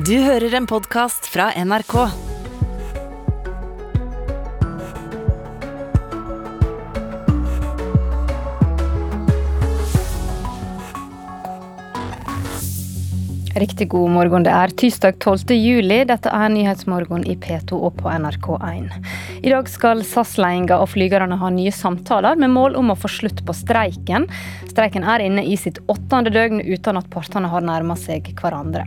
Du hører en podkast fra NRK. Riktig god morgen. Det er tirsdag 12. juli. Dette er Nyhetsmorgen i P2 og på NRK1. I dag skal SAS-ledelsen og flygerne ha nye samtaler med mål om å få slutt på streiken. Streiken er inne i sitt åttende døgn uten at partene har nærmet seg hverandre.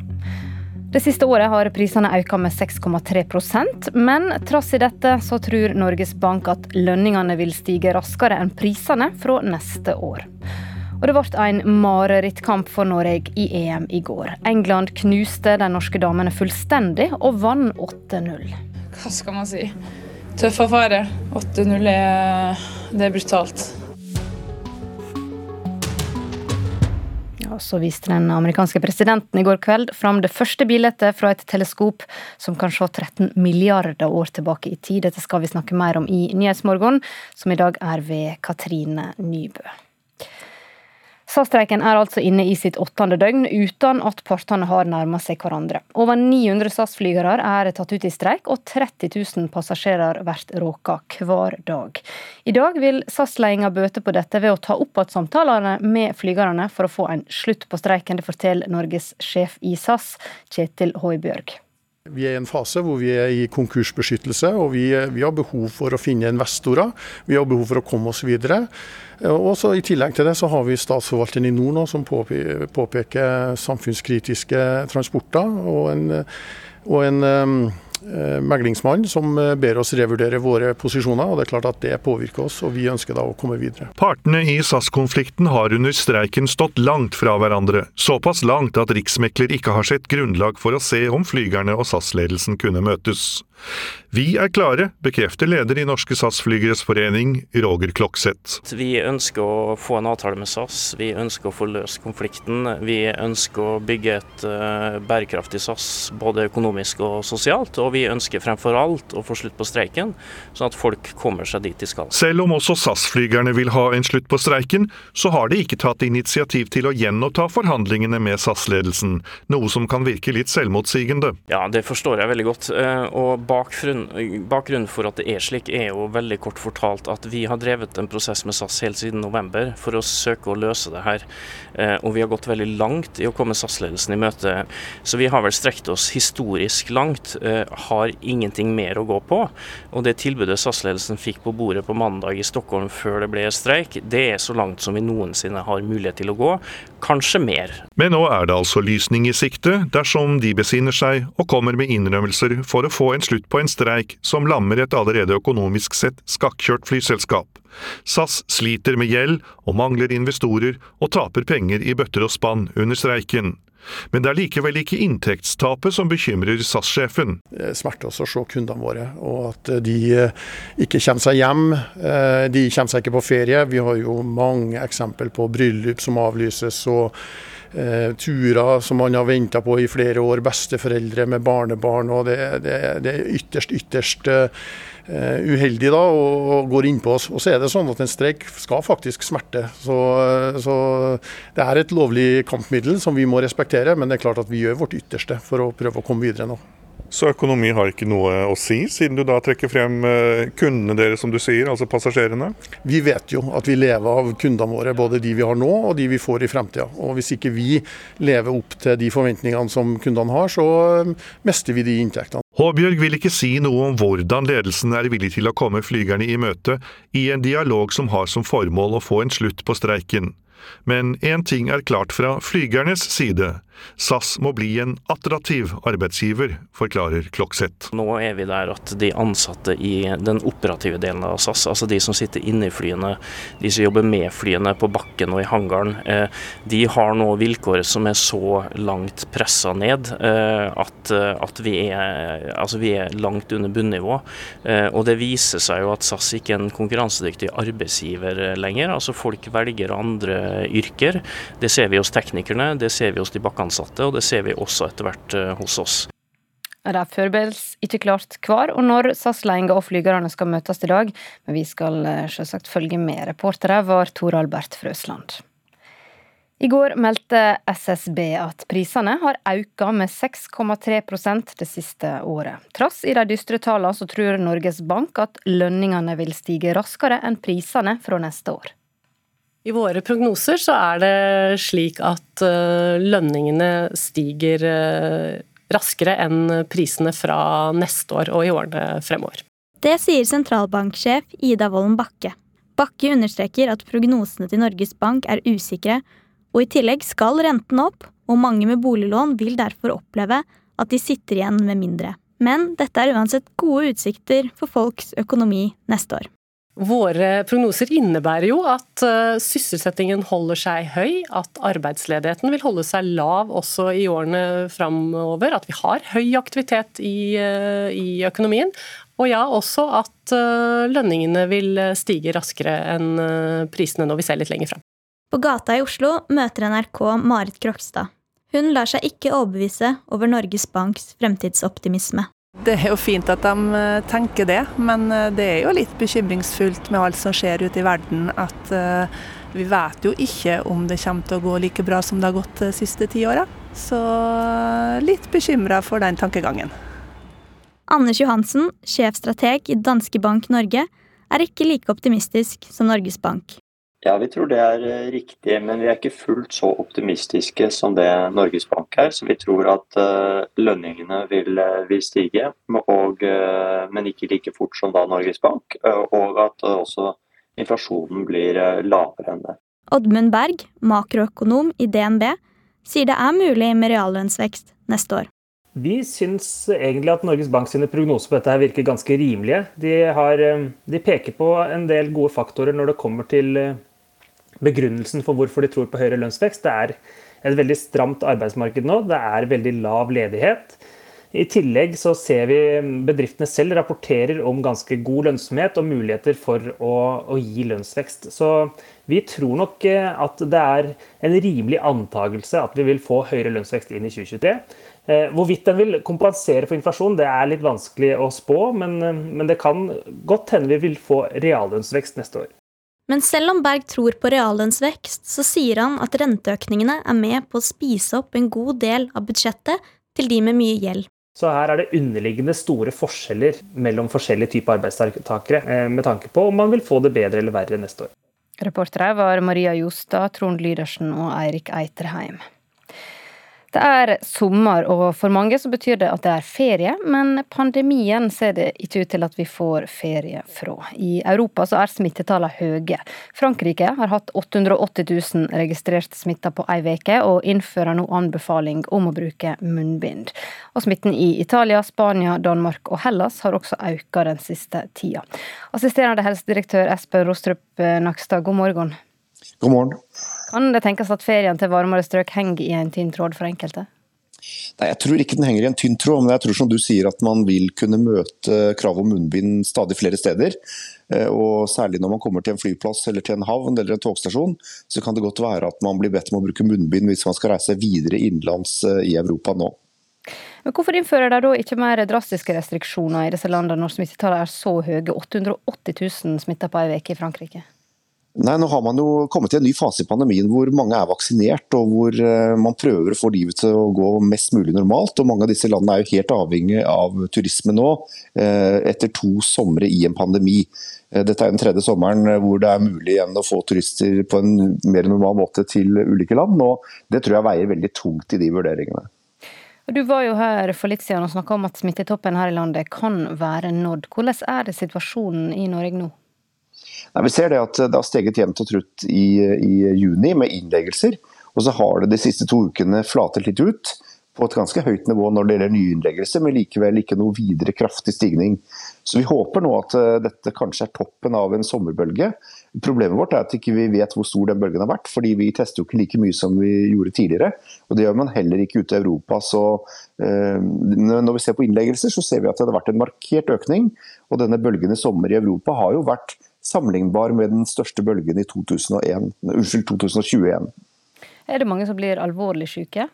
Det siste året har prisene økt med 6,3% men trass i dette så tror Norges Bank at lønningene vil stige raskere enn prisene fra neste år. Og det ble en marerittkamp for Norge i EM i går. England knuste de norske damene fullstendig og vant 8-0. Hva skal man si? Tøff affære. 8-0 er, det er brutalt. Ja, så viste den amerikanske presidenten i går kveld fram det første bildet fra et teleskop som kan se 13 milliarder år tilbake i tid. Dette skal vi snakke mer om i Nyhetsmorgen, som i dag er ved Katrine Nybø. SAS-streiken er altså inne i sitt åttende døgn uten at partene har nærmet seg hverandre. Over 900 SAS-flygere er tatt ut i streik, og 30 000 passasjerer blir råket hver dag. I dag vil SAS-ledelsen bøte på dette ved å ta opp igjen samtalene med flygerne for å få en slutt på streiken. Det forteller Norges sjef i SAS, Kjetil Høibjørg. Vi er i en fase hvor vi er i konkursbeskyttelse, og vi, vi, har behov for å finne investorer. Vi har behov for å komme oss videre. Og så I tillegg til det så har vi Statsforvalteren i nord nå som påpeker samfunnskritiske transporter. og en, og en meglingsmann som eh, ber oss revurdere våre posisjoner. og Det er klart at det påvirker oss, og vi ønsker da å komme videre. Partene i SAS-konflikten har under streiken stått langt fra hverandre. Såpass langt at riksmekler ikke har sett grunnlag for å se om flygerne og SAS-ledelsen kunne møtes. Vi er klare, bekrefter leder i Norske SAS-flygeres forening, Roger Klokseth. Vi ønsker å få en avtale med SAS, vi ønsker å få løst konflikten. Vi ønsker å bygge et uh, bærekraftig SAS både økonomisk og sosialt. Og vi ønsker fremfor alt å få slutt på streiken, sånn at folk kommer seg dit de skal. Selv om også SAS-flygerne vil ha en slutt på streiken, så har de ikke tatt initiativ til å gjenoppta forhandlingene med SAS-ledelsen, noe som kan virke litt selvmotsigende. Ja, det forstår jeg veldig godt. Uh, og bakgrunnen, for at det er slik, er jo veldig kort fortalt at vi har drevet en prosess med SAS helt siden november for å søke å løse det her. Eh, og vi har gått veldig langt i å komme SAS-ledelsen i møte. Så vi har vel strekt oss historisk langt. Eh, har ingenting mer å gå på. Og det tilbudet SAS-ledelsen fikk på bordet på mandag i Stockholm før det ble streik, det er så langt som vi noensinne har mulighet til å gå. Kanskje mer. Men nå er det altså lysning i sikte, dersom de besinner seg og kommer med innrømmelser for å få en slutt slutt på en streik som lammer et allerede økonomisk sett skakkjørt flyselskap. SAS sliter med gjeld og mangler investorer og taper penger i bøtter og spann under streiken. Men det er likevel ikke inntektstapet som bekymrer SAS-sjefen. Det smerter oss å se kundene våre, og at de eh, ikke kommer seg hjem. Eh, de kommer seg ikke på ferie. Vi har jo mange eksempel på bryllup som avlyses. og eh, turer som man har venta på i flere år, besteforeldre med barnebarn. og Det, det, det er ytterst, ytterst eh, uheldig da, og, og går innpå oss. Og så er det sånn at en streik skal faktisk smerte. Så, så, det er et lovlig kampmiddel som vi må respektere, men det er klart at vi gjør vårt ytterste for å prøve å komme videre nå. Så økonomi har ikke noe å si, siden du da trekker frem eh, kundene deres, som du sier, altså passasjerene? Vi vet jo at vi lever av kundene våre, både de vi har nå og de vi får i fremtida. Og hvis ikke vi lever opp til de forventningene som kundene har, så eh, mister vi de inntektene. Håbjørg vil ikke si noe om hvordan ledelsen er villig til å komme flygerne i møte i en dialog som har som formål å få en slutt på streiken. Men én ting er klart fra flygernes side. SAS må bli en attraktiv arbeidsgiver, forklarer Klokseth. Nå er vi der at de ansatte i den operative delen av SAS, altså de som sitter inne i flyene, de som jobber med flyene på bakken og i hangaren, eh, de har nå vilkår som er så langt pressa ned eh, at, eh, at vi, er, altså vi, er, langt under bunnivå. Og det viser seg jo at SAS ikke er en konkurransedyktig arbeidsgiver lenger. Altså Folk velger andre yrker. Det ser vi hos teknikerne, det ser vi hos de bakkeansatte ansatte, og det ser vi også etter hvert eh, hos oss. Det er foreløpig ikke klart hvor og når SAS-ledelsen og flygerne skal møtes i dag, men vi skal eh, selvsagt følge med. Reportere var Tor Albert Frøsland. I går meldte SSB at prisene har økt med 6,3% det siste året. Trass i de dystre tallene så tror Norges Bank at lønningene vil stige raskere enn prisene fra neste år. I våre prognoser så er det slik at eh, lønningene stiger eh, raskere enn prisene fra neste år og i årene fremover. Det sier sentralbanksjef Ida Wolden Bakke. Bakke understreker at prognosene til Norges Bank er usikre, og i tillegg skal renten opp, og mange med boliglån vil derfor oppleve at de sitter igjen med mindre. Men dette er uansett gode utsikter for folks økonomi neste år. Våre prognoser innebærer jo at eh, sysselsettingen holder seg høy, at arbeidsledigheten vil holde seg lav også i årene framover, at vi har høy aktivitet i, eh, i økonomien. Og ja, også at eh, lønningene vil stige raskere enn prisene når vi ser litt lenger fram. På gata i Oslo møter NRK Marit Krokstad. Hun lar seg ikke overbevise over Norges Banks fremtidsoptimisme. Det er jo fint at de eh, tenker det, men eh, det er jo litt bekymringsfullt med alt som skjer ute i verden. At uh, vi vet jo ikke om det kommer til å gå like bra som det har gått de siste ti åra. Så litt bekymra for den tankegangen. Anders Johansen, sjefstrateg i Danske Bank Norge, er ikke like optimistisk som Norges Bank. Ja, vi tror det er eh, riktig, men vi er ikke fullt så optimistiske som det Norges Bank er. Så vi tror at uh, lønningene vil, eh, vil stige, og, men ikke like fort som da Norges Bank. Og at også inflasjonen blir lavere enn det. Oddmund Berg, makroøkonom i DNB, sier det er mulig med reallønnsvekst neste år. Vi syns egentlig at Norges Bank sine prognoser på dette virker ganske rimelige. De, har, de peker på en del gode faktorer når det kommer til begrunnelsen for hvorfor de tror på høyere lønnsvekst. Det er et veldig stramt arbeidsmarked nå. Det er veldig lav ledighet. I tillegg så ser vi bedriftene selv rapporterer om ganske god lønnsomhet og muligheter for å, å, gi lønnsvekst. Så vi tror nok eh, at det er en rimelig antakelse at vi vil få høyere lønnsvekst inn i 2023. Eh, hvorvidt den vil kompensere for inflasjon, det er litt vanskelig å spå, men, eh, men det kan godt hende vi vil få reallønnsvekst neste år. Men selv om Berg tror på reallønnsvekst, så sier han at renteøkningene er med på å spise opp en god del av budsjettet til de med mye gjeld. Så her er det underliggende store forskjeller mellom forskjellige typer arbeidstakere, eh, med tanke på om man vil få det bedre eller verre neste år. Reportere var Maria Jostad, Trond Lydersen og Eirik Eiterheim. Det er sommer, og for mange så betyr det at det er ferie, men pandemien ser det ikke ut til at vi får ferie fra. I Europa så er smittetallene høye. Frankrike har hatt 880 000 registrerte smitta på ei uke, og innfører nå anbefaling om å bruke munnbind. Og smitten i Italia, Spania, Danmark og Hellas har også økt den siste tida. Assisterende helsedirektør Espen Rostrup Nakstad, god morgen. God morgen. Kan det tenkes at ferien til varmere strøk henger i en tynn tråd for enkelte? Nei, Jeg tror ikke den henger i en tynn tråd, men jeg tror som du sier at man vil kunne møte krav om munnbind stadig flere steder. Eh, og Særlig når man kommer til en flyplass eller til en havn eller en togstasjon, så kan det godt være at man blir bedt om å bruke munnbind hvis man skal reise videre innenlands eh, i Europa nå. Men Hvorfor innfører de da ikke mer drastiske restriksjoner i disse landene når smittetallene er så høye? 880 000 smitta på ei uke i Frankrike? Nei, Nå har man jo kommet til en ny fase i pandemien hvor mange er vaksinert, og hvor eh, man prøver å få livet til å gå mest mulig normalt. og Mange av disse landene er jo helt avhengig av turisme nå, eh, etter to somre i en pandemi. Eh, dette er den tredje sommeren hvor det er mulig igjen å få turister på en mer normal måte til ulike land. og Det tror jeg veier veldig tungt i de vurderingene. Du var jo her for litt siden og snakka om at smittetoppen her i landet kan være nådd. Hvordan er det situasjonen i Norge nå? Nei, vi ser det at det har steget jevnt og trutt i, i juni med innleggelser. Og så har det de siste to ukene flatet litt ut på et ganske høyt nivå når det gjelder nyinnleggelser, men likevel ikke noe videre kraftig stigning. Så vi håper nå at eh, dette kanskje er toppen av en sommerbølge. Problemet vårt er at ikke vi ikke vet hvor stor den bølgen har vært, fordi vi tester jo ikke like mye som vi gjorde tidligere. Og det gjør man heller ikke ute i Europa. Så eh, når vi ser på innleggelser, så ser vi at det har vært en markert økning. Og denne bølgen i sommer i Europa har jo vært sammenlignbar med den største bølgen i 2001, unnskyld, 2021. Er det mange som blir alvorlig syke?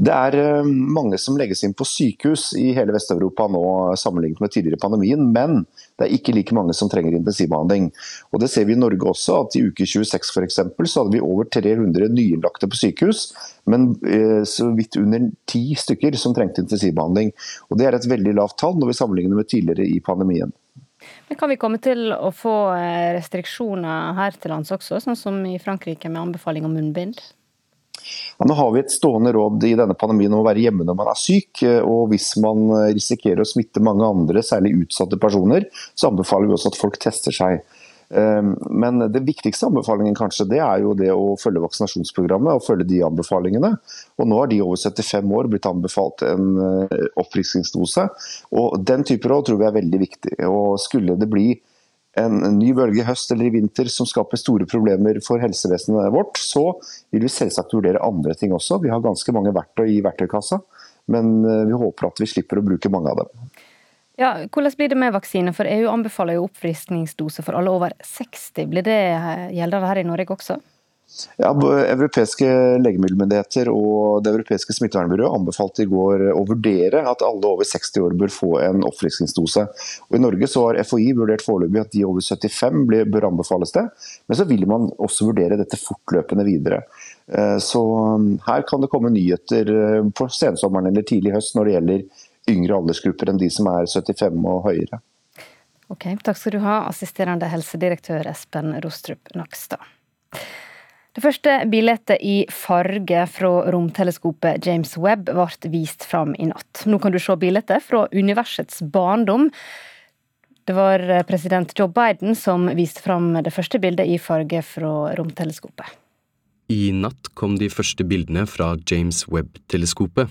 Det er eh, mange som legges inn på sykehus i hele Vest-Europa nå sammenlignet med tidligere pandemien, men det er ikke like mange som trenger intensivbehandling. Og Det ser vi i Norge også, at i uke 26 for eksempel, så hadde vi over 300 nyinnlagte på sykehus, men eh, så vidt under ti stykker som trengte intensivbehandling. Og Det er et veldig lavt tall når vi sammenligner med tidligere i pandemien. Kan vi komme til å få eh, restriksjoner her til lands også, sånn som i Frankrike med anbefaling om munnbind? Ja, nå har vi et stående råd i denne pandemien om å være hjemme når man er syk. Eh, og Hvis man eh, risikerer å smitte mange andre, særlig utsatte personer, så anbefaler vi også at folk tester seg. Eh, men det viktigste anbefalingen kanskje, det er jo det å følge vaksinasjonsprogrammet og følge de anbefalingene. Og Nå har de over 75 år blitt anbefalt en oppfriskningsdose. og Den type råd tror vi er veldig viktig. Og Skulle det bli en, ny bølge i høst eller i vinter som skaper store problemer for helsevesenet vårt, så vil vi selvsagt vurdere andre ting også. Vi har ganske mange verktøy i verktøykassa, men eh, vi håper at vi slipper å bruke mange av dem. Ja, hvordan blir det med vaksine? For EU anbefaler jo oppfriskningsdose for alle over 60. Blir det eh, gjeldende her i Norge også? Ja, Europeiske legemiddelmyndigheter og Det europeiske smittevernbyrået anbefalte i går å vurdere at alle over 60 år bør få en oppfriskningsdose. Og I Norge så har FHI vurdert foreløpig at de over 75 bør anbefales det. Men så vil man også vurdere dette fortløpende videre. Eh, så um, her kan det komme nyheter eh, på sensommeren eller tidlig høst når det gjelder yngre aldersgrupper enn de som er 75 og høyere. Ok, Takk skal du ha, assisterende helsedirektør Espen Rostrup Nakstad. Det første bildet i farge fra romteleskopet James Webb ble vist fram i natt. Nå kan du se bildet fra universets barndom. Det var president Joe Biden som viste fram det første bildet i farge fra romteleskopet. I natt kom de første bildene fra James Webb-teleskopet.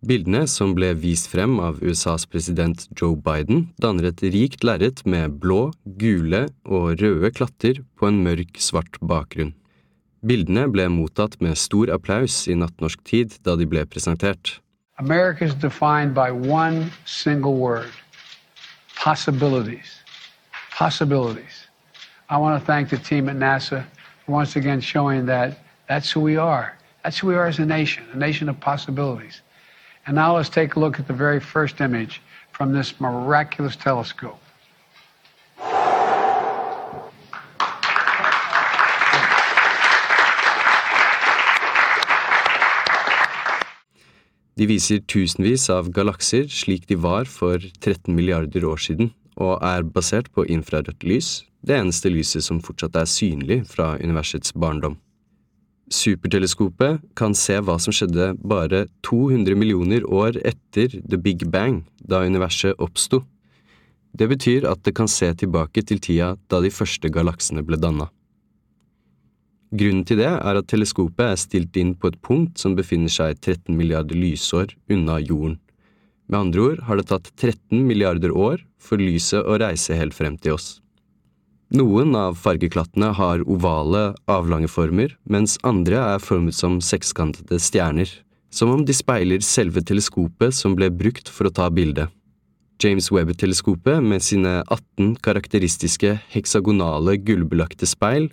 Bildene, som ble vist frem av USAs president Joe Biden, danner et rikt lerret med blå, gule og røde klatter på en mørk, svart bakgrunn. Bildene ble mottatt med stor applaus i nattnorsk tid da de ble presentert. America is defined by one single word possibilities. Possibilities. I want to thank NASA for once again showing that that's who we are. That's who we are as a nation, a nation of possibilities. And now let's take a look at the very first image from this miraculous telescope. De viser tusenvis av galakser slik de var for 13 milliarder år siden, og er basert på infrarødt lys, det eneste lyset som fortsatt er synlig fra universets barndom. Superteleskopet kan se hva som skjedde bare 200 millioner år etter The Big Bang, da universet oppsto. Det betyr at det kan se tilbake til tida da de første galaksene ble danna. Grunnen til det er at teleskopet er stilt inn på et punkt som befinner seg 13 milliarder lysår unna jorden. Med andre ord har det tatt 13 milliarder år for lyset å reise helt frem til oss. Noen av fargeklattene har ovale, avlange former, mens andre er formet som sekskantede stjerner, som om de speiler selve teleskopet som ble brukt for å ta bildet. James Webb-teleskopet med sine 18 karakteristiske heksagonale gullbelagte speil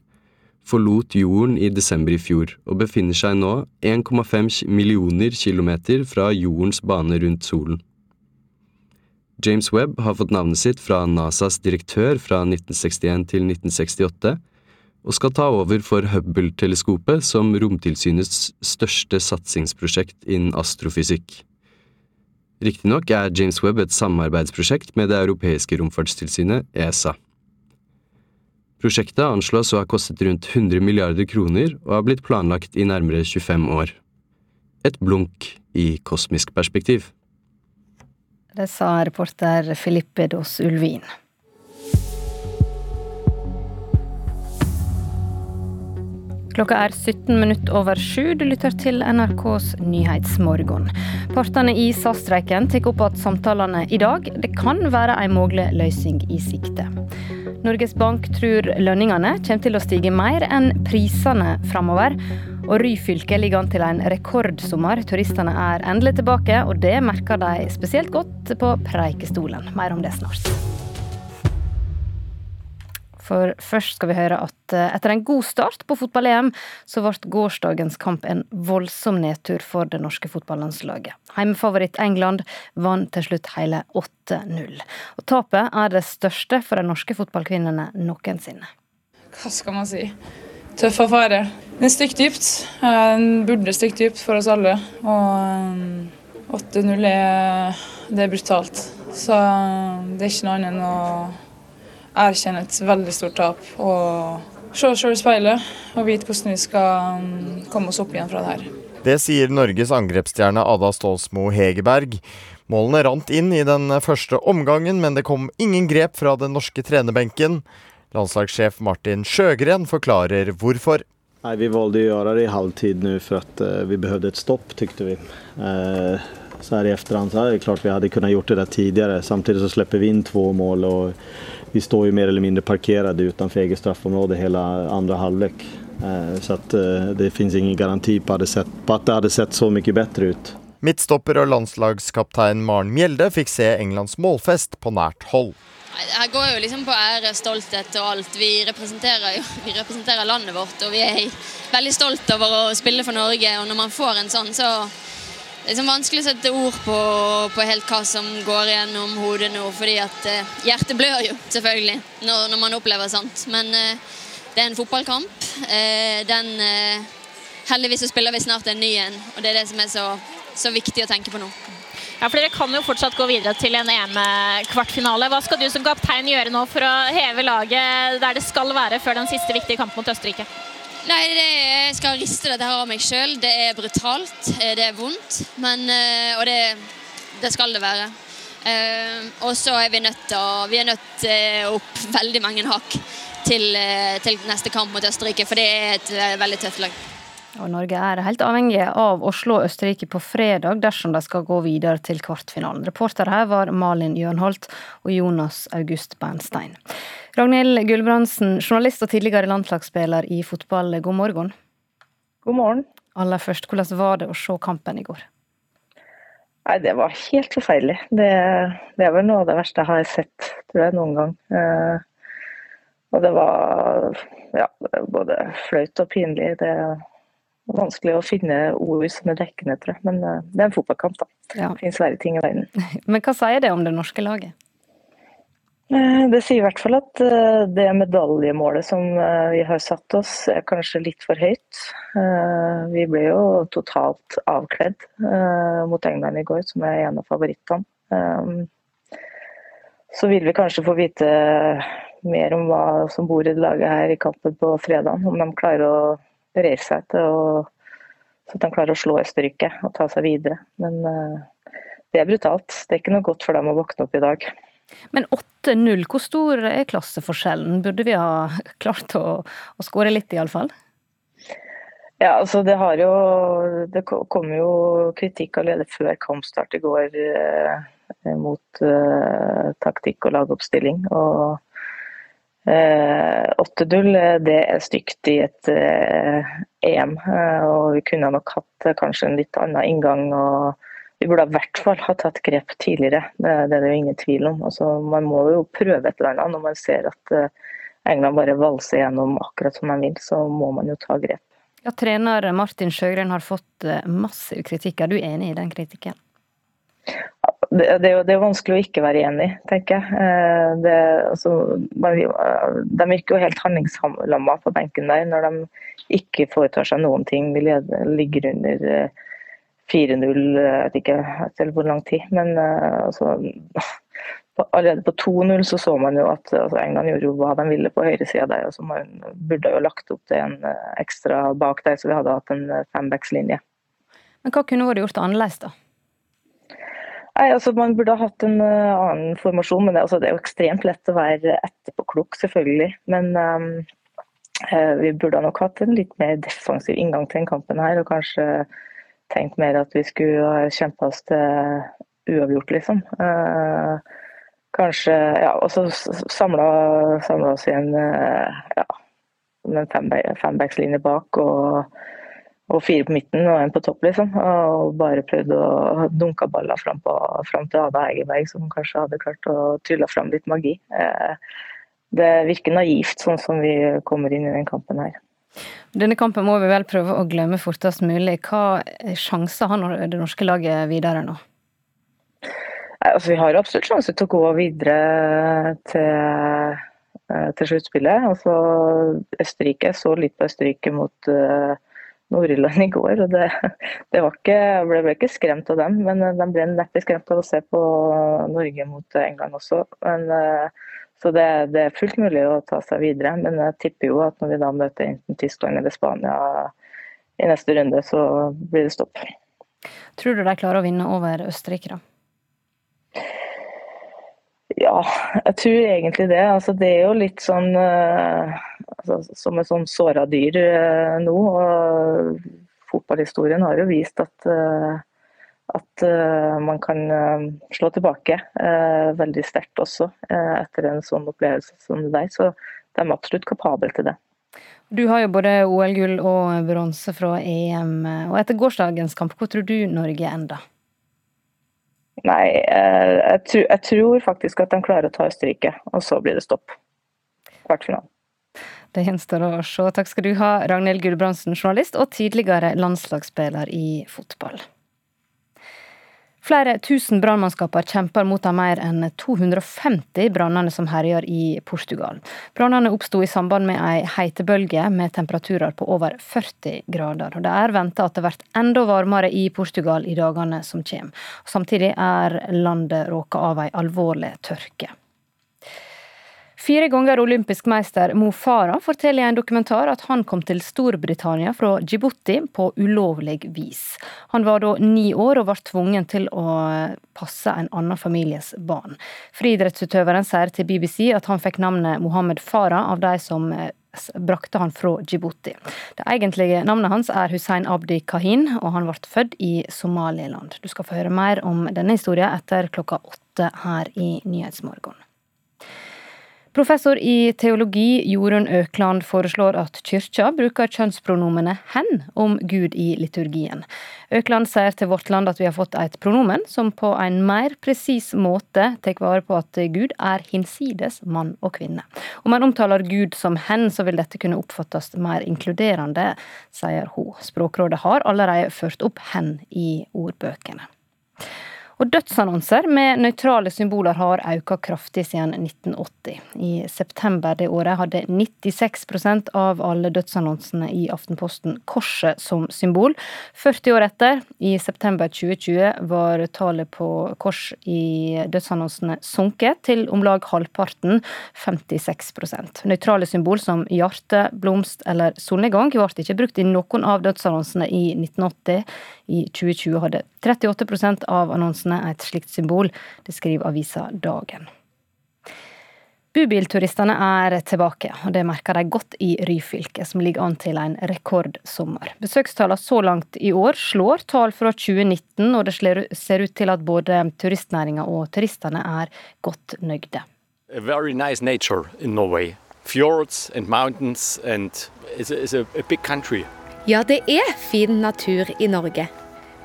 forlot jorden i desember i fjor og befinner seg nå 1,5 millioner kilometer fra jordens bane rundt solen. James Webb har fått navnet sitt fra NASAs direktør fra 1961 til 1968, og skal ta over for Hubble-teleskopet som romtilsynets største satsingsprosjekt innen astrofysikk. Riktignok er James Webb et samarbeidsprosjekt med det europeiske romfartstilsynet, ESA. Prosjektet anslås å ha kostet rundt 100 milliarder kroner og har blitt planlagt i nærmere 25 år. Et blunk i kosmisk perspektiv. Det sa reporter Filippe Dos Ulvin. Klokka er 17 minutter over sju. Du lytter til NRKs Nyhetsmorgen. Partene i SAS-streiken tar opp at samtalene i dag det kan være en mulig løsning i sikte. Norges Bank tror lønningene kommer til å stige mer enn prisene framover. Og Ryfylke ligger an til en rekordsommer. Turistene er endelig tilbake, og det merker de spesielt godt på Preikestolen. Mer om det snart. For først skal vi høre at eh, etter en god start på fotball-EM, så ble gårsdagens kamp en voldsom nedtur for det norske fotballandslaget. Heimefavoritt England vant til slutt hele 8-0. Og tapet er det største for de norske fotballkvinnene noensinne. Hva skal man si? Tøff affære. Den stikker dypt. Den burde stikke dypt for oss alle. Og 8-0 er, det er brutalt. Så det er ikke noe annet enn å erkjenne et veldig stort tap og se oss sjøl i speilet og vite hvordan vi skal komme oss opp igjen fra det her. Det sier Norges angrepsstjerne Ada Stålsmo Hegerberg. Målene rant inn i den første omgangen, men det kom ingen grep fra den norske trenerbenken. Landslagssjef Martin Sjøgren forklarer hvorfor. Nei, vi valgte å gjøre det i halvtid nå for at uh, vi behøvde et stopp, tykte vi. Uh, så her i efterhand så är det klart vi hadde kunnet gjort det der tidligere. Samtidig så slipper vi inn två mål og vi står jo mer eller mindre parkerade utenfor eget straffområde hele andre halvlek. Uh, så at, eh, det fins ingen garanti på, på at det hadde sett så mye bedre ut. Midtstopper og landslagskaptein Maren Mjelde fikk se Englands målfest på nært hold. Her går jo liksom på ære, stolthet og alt. Vi representerer, vi representerer landet vårt, og vi er veldig stolt over å spille for Norge. Og når man får en sånn, så det er liksom vanskelig å sette ord på, på, helt hva som går gjennom hodet nå. fordi at eh, hjertet blør jo, selvfølgelig, når, når, man opplever sånt. Men eh, det er en fotballkamp. Eh, den eh, Heldigvis så spiller vi snart en ny en, og det er det som er så, så viktig å tenke på nå. Ja, for Dere kan jo fortsatt gå videre til en EM-kvartfinale. Hva skal du som kaptein gjøre nå for å heve laget der det skal være før den siste viktige kampen mot Østerrike? Nei, jeg skal riste dette her av meg sjøl. Det er brutalt, eh, det er vondt. Men, eh, og det, det skal det være. Uh, og så er vi nødt til å opp veldig mange hakk til, til, neste kamp mot Østerrike, for det er et veldig tøft lag. Og Norge er helt avhengig av å slå Østerrike på fredag dersom de skal gå videre til kvartfinalen. Reporter her var Malin Jørnholt og Jonas August Bernstein. Ragnhild Gulbrandsen, journalist og tidligere landslagsspiller i fotball, god morgen. God morgen. Aller først, hvordan var det å se kampen i går? Nei, Det var helt forferdelig. Det, det, er vel noe av det verste jeg har sett tror jeg, noen gang. Eh, og det var ja, både flaut og pinlig. Det vanskelig å finne ord som er dekkende, tror jeg. Men eh, det er en fotballkamp, da. Ja. Det finnes verre ting i verden. Men hva sier det om det norske laget? Eh, det sier i hvert fall at eh, det medaljemålet som vi har satt oss, er kanskje litt for høyt. Vi ble jo totalt avkledd mot England i går, som er en av favorittene. Så vil vi kanskje få vite mer om hva som bor i det laget her i kampen på fredag. Om de klarer å reise seg til så at de klarer å slå Østerrike og ta seg videre. Men det er brutalt. Det er ikke noe godt for dem å våkne opp i dag. Men 8-0, hvor stor er klasseforskjellen? Burde vi ha klart å, å skåre litt, iallfall? Ja, altså det har jo Det kom jo kritikk allerede før kampstart i går eh, mot eh, taktikk og lagoppstilling. Og eh, 8-0 det er stygt i et eh, EM. Eh, og vi kunne nok hatt kanskje en litt annen inngang. og vi burde i hvert fall ha tatt grep tidligere, det, er det jo ingen tvil om. Altså, man må jo prøve et eller annet. Når man ser at England bare valser gjennom akkurat som de vil, så må man jo ta grep. Ja, Trener Martin Sjøgren har fått massiv kritikk. Er du enig i den kritikken? Det, det, det, er vanskelig å ikke være enig, tenker jeg. Eh, det, altså, de virker jo helt handlingslamma på benken der når de ikke foretar seg noen ting. Vi ligger under 4-0, jeg vet ikke selv hvor lang tid. Men altså, allerede på 2-0 så så man jo at altså, England gjorde jo hva de ville på høyresida der. Altså, man burde jo lagt opp til en ekstra bak der, så vi hadde hatt en fembackslinje. Men hva kunne vært gjort annerledes, da? Nei, altså Man burde ha hatt en uh, annen formasjon, men det, altså, det, er jo ekstremt lett å være etterpåklok, selvfølgelig. Men um, vi burde nok hatt en litt mer defensiv inngang til den kampen her. og kanskje tenkt mer at vi skulle kjempa oss til uavgjort, liksom. Uh, kanskje Ja, og så samla, oss i en ja, ja, en fembackslinje bak og, og, fire på midten og en på topp, liksom. Og bare prøvd å dunke baller fram, på, fram til Ada Egerberg, som kanskje hadde klart å trylle fram litt magi. Eh, det virker naivt sånn som vi kommer inn i den kampen her. Denne kampen må vi vel prøve å glemme fortest mulig. Hva sjanser har det norske laget videre nå? Altså, vi har absolutt sjanse til å gå videre til, eh, til sluttspillet. Altså, Østerrike så litt på Østerrike mot uh, Nord-Irland i går. og det, det ikke, Jeg ble ikke skremt av dem, men de ble neppe skremt av å se på Norge mot England også. Men uh, så det, det, er fullt mulig å ta seg videre. Men jeg tipper jo at når vi da møter enten Tyskland eller Spania i neste runde, så blir det stopp. Tror du de klarer å vinne over Østerrike, da? Ja, jeg tror egentlig det. Altså, det er jo litt sånn uh, altså, som et sånn såra dyr uh, nå. og Fotballhistorien har jo vist at uh, at uh, man kan uh, slå tilbake veldig sterkt også etter en sånn opplevelse som der. Så de er absolutt kapable til det. Du har jo både OL-gull og bronse fra EM. og Etter gårsdagens kamp, hvor tror du Norge ender? Nei, jeg tror, jeg, tror, faktisk at de klarer å ta Østerrike, og så blir det stopp. Kvartfinalen. Det gjenstår å se. Takk skal du ha, Ragnhild Gulbrandsen, journalist og tidligere landslagsspiller i fotball. Flere tusen brannmannskaper kjemper mot de mer enn 250 brannene som herjer i Portugal. Brannene oppsto i samband med ei heitebølge med temperaturer på over 40 grader. Det er venta at det blir enda varmere i Portugal i dagene som kommer. Samtidig er landet råka av ei alvorlig tørke. Fire ganger olympisk meister Mo Farah forteller i en dokumentar at han kom til Storbritannia fra Djibouti på ulovlig vis. Han var da ni år og ble tvungen til å passe en annen families barn. Friidrettsutøveren sier til BBC at han fikk navnet Mohammed Farah av de som eh, brakte han fra Djibouti. Det egentlige navnet hans er Hussein Abdi Kahin, og han ble født i Somaliland. Du skal få høre mer om denne historien etter klokka åtte her i Nyhetsmorgon. Professor i teologi Jorunn Økland foreslår at kyrkja bruker kjønnspronomene 'hen' om Gud i liturgien. Økland sier til Vårt Land at vi har fått et pronomen som på en mer presis måte tar vare på at Gud er hinsides mann og kvinne. Om en omtaler Gud som 'hen', så vil dette kunne oppfattes mer inkluderende, sier hun. Språkrådet har allerede ført opp 'hen' i ordbøkene. Og dødsannonser med nøytrale symboler har økt kraftig siden 1980. I september det året hadde 96% av alle dødsannonsene i Aftenposten korset som symbol. 40 år etter, i september 2020, var tallet på kors i dødsannonsene sunket til om lag halvparten, 56% Nøytrale symbol som hjerte, blomst eller solnedgang ble ikke brukt i noen av dødsannonsene i 1980. I 2020 hadde 38% av annonsene et slikt symbol. Det skriver avisa Dagen. Bubilturistene er tilbake, og det merker de godt i Ryfylke, som ligger an til en rekordsommer. Besøkstallene så langt i år slår tall fra 2019, og det ser ut til at både turistnæringa og turistene er godt nøyde. A very nice nature in Norway. Fjords and mountains and it's a, it's a, a big country. Ja, det er fin natur i Norge.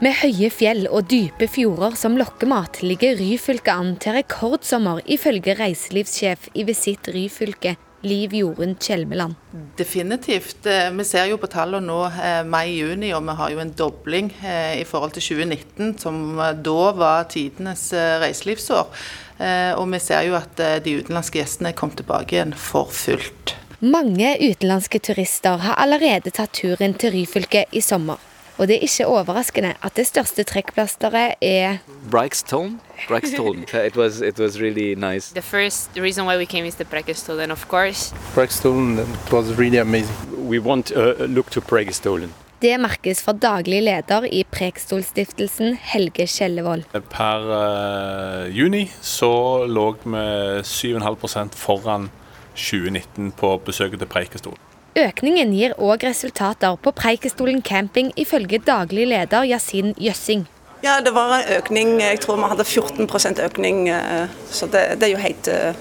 Med høye fjell og dype fjorder som lokkemat ligger Ryfylke an til rekordsommer, ifølge reiselivssjef i Visitt Ryfylke, Liv Jorunn Kjelmeland. Definitivt. Eh, vi ser jo på tallene nå eh, mai-juni, og vi har jo en dobling eh, i forhold til 2019, som da var tidenes reiselivsår. Og vi ser jo at de utenlandske gjestene kommet tilbake igjen for fullt. Mange utenlandske turister har allerede tatt turen til Ryfylke i sommer. Og det er ikke overraskende at det største trekkplasteret er Breikstone. Breikstone. it was it was really nice. The first reason why we came is the Breikstolen, of course. Breikstolen it was really amazing. We want a look to Breikstolen. Det merkes fra daglig leder i Prekstolstiftelsen, Helge Skjellevold. Per uh, juni så lå vi 7,5% foran 2019 på besøket til Preikestolen. Økningen gir òg resultater på Preikestolen camping, ifølge daglig leder Yasin Jøssing. Ja, det var en økning. Jeg tror vi hadde 14 økning, eh, så det, det er jo helt, eh,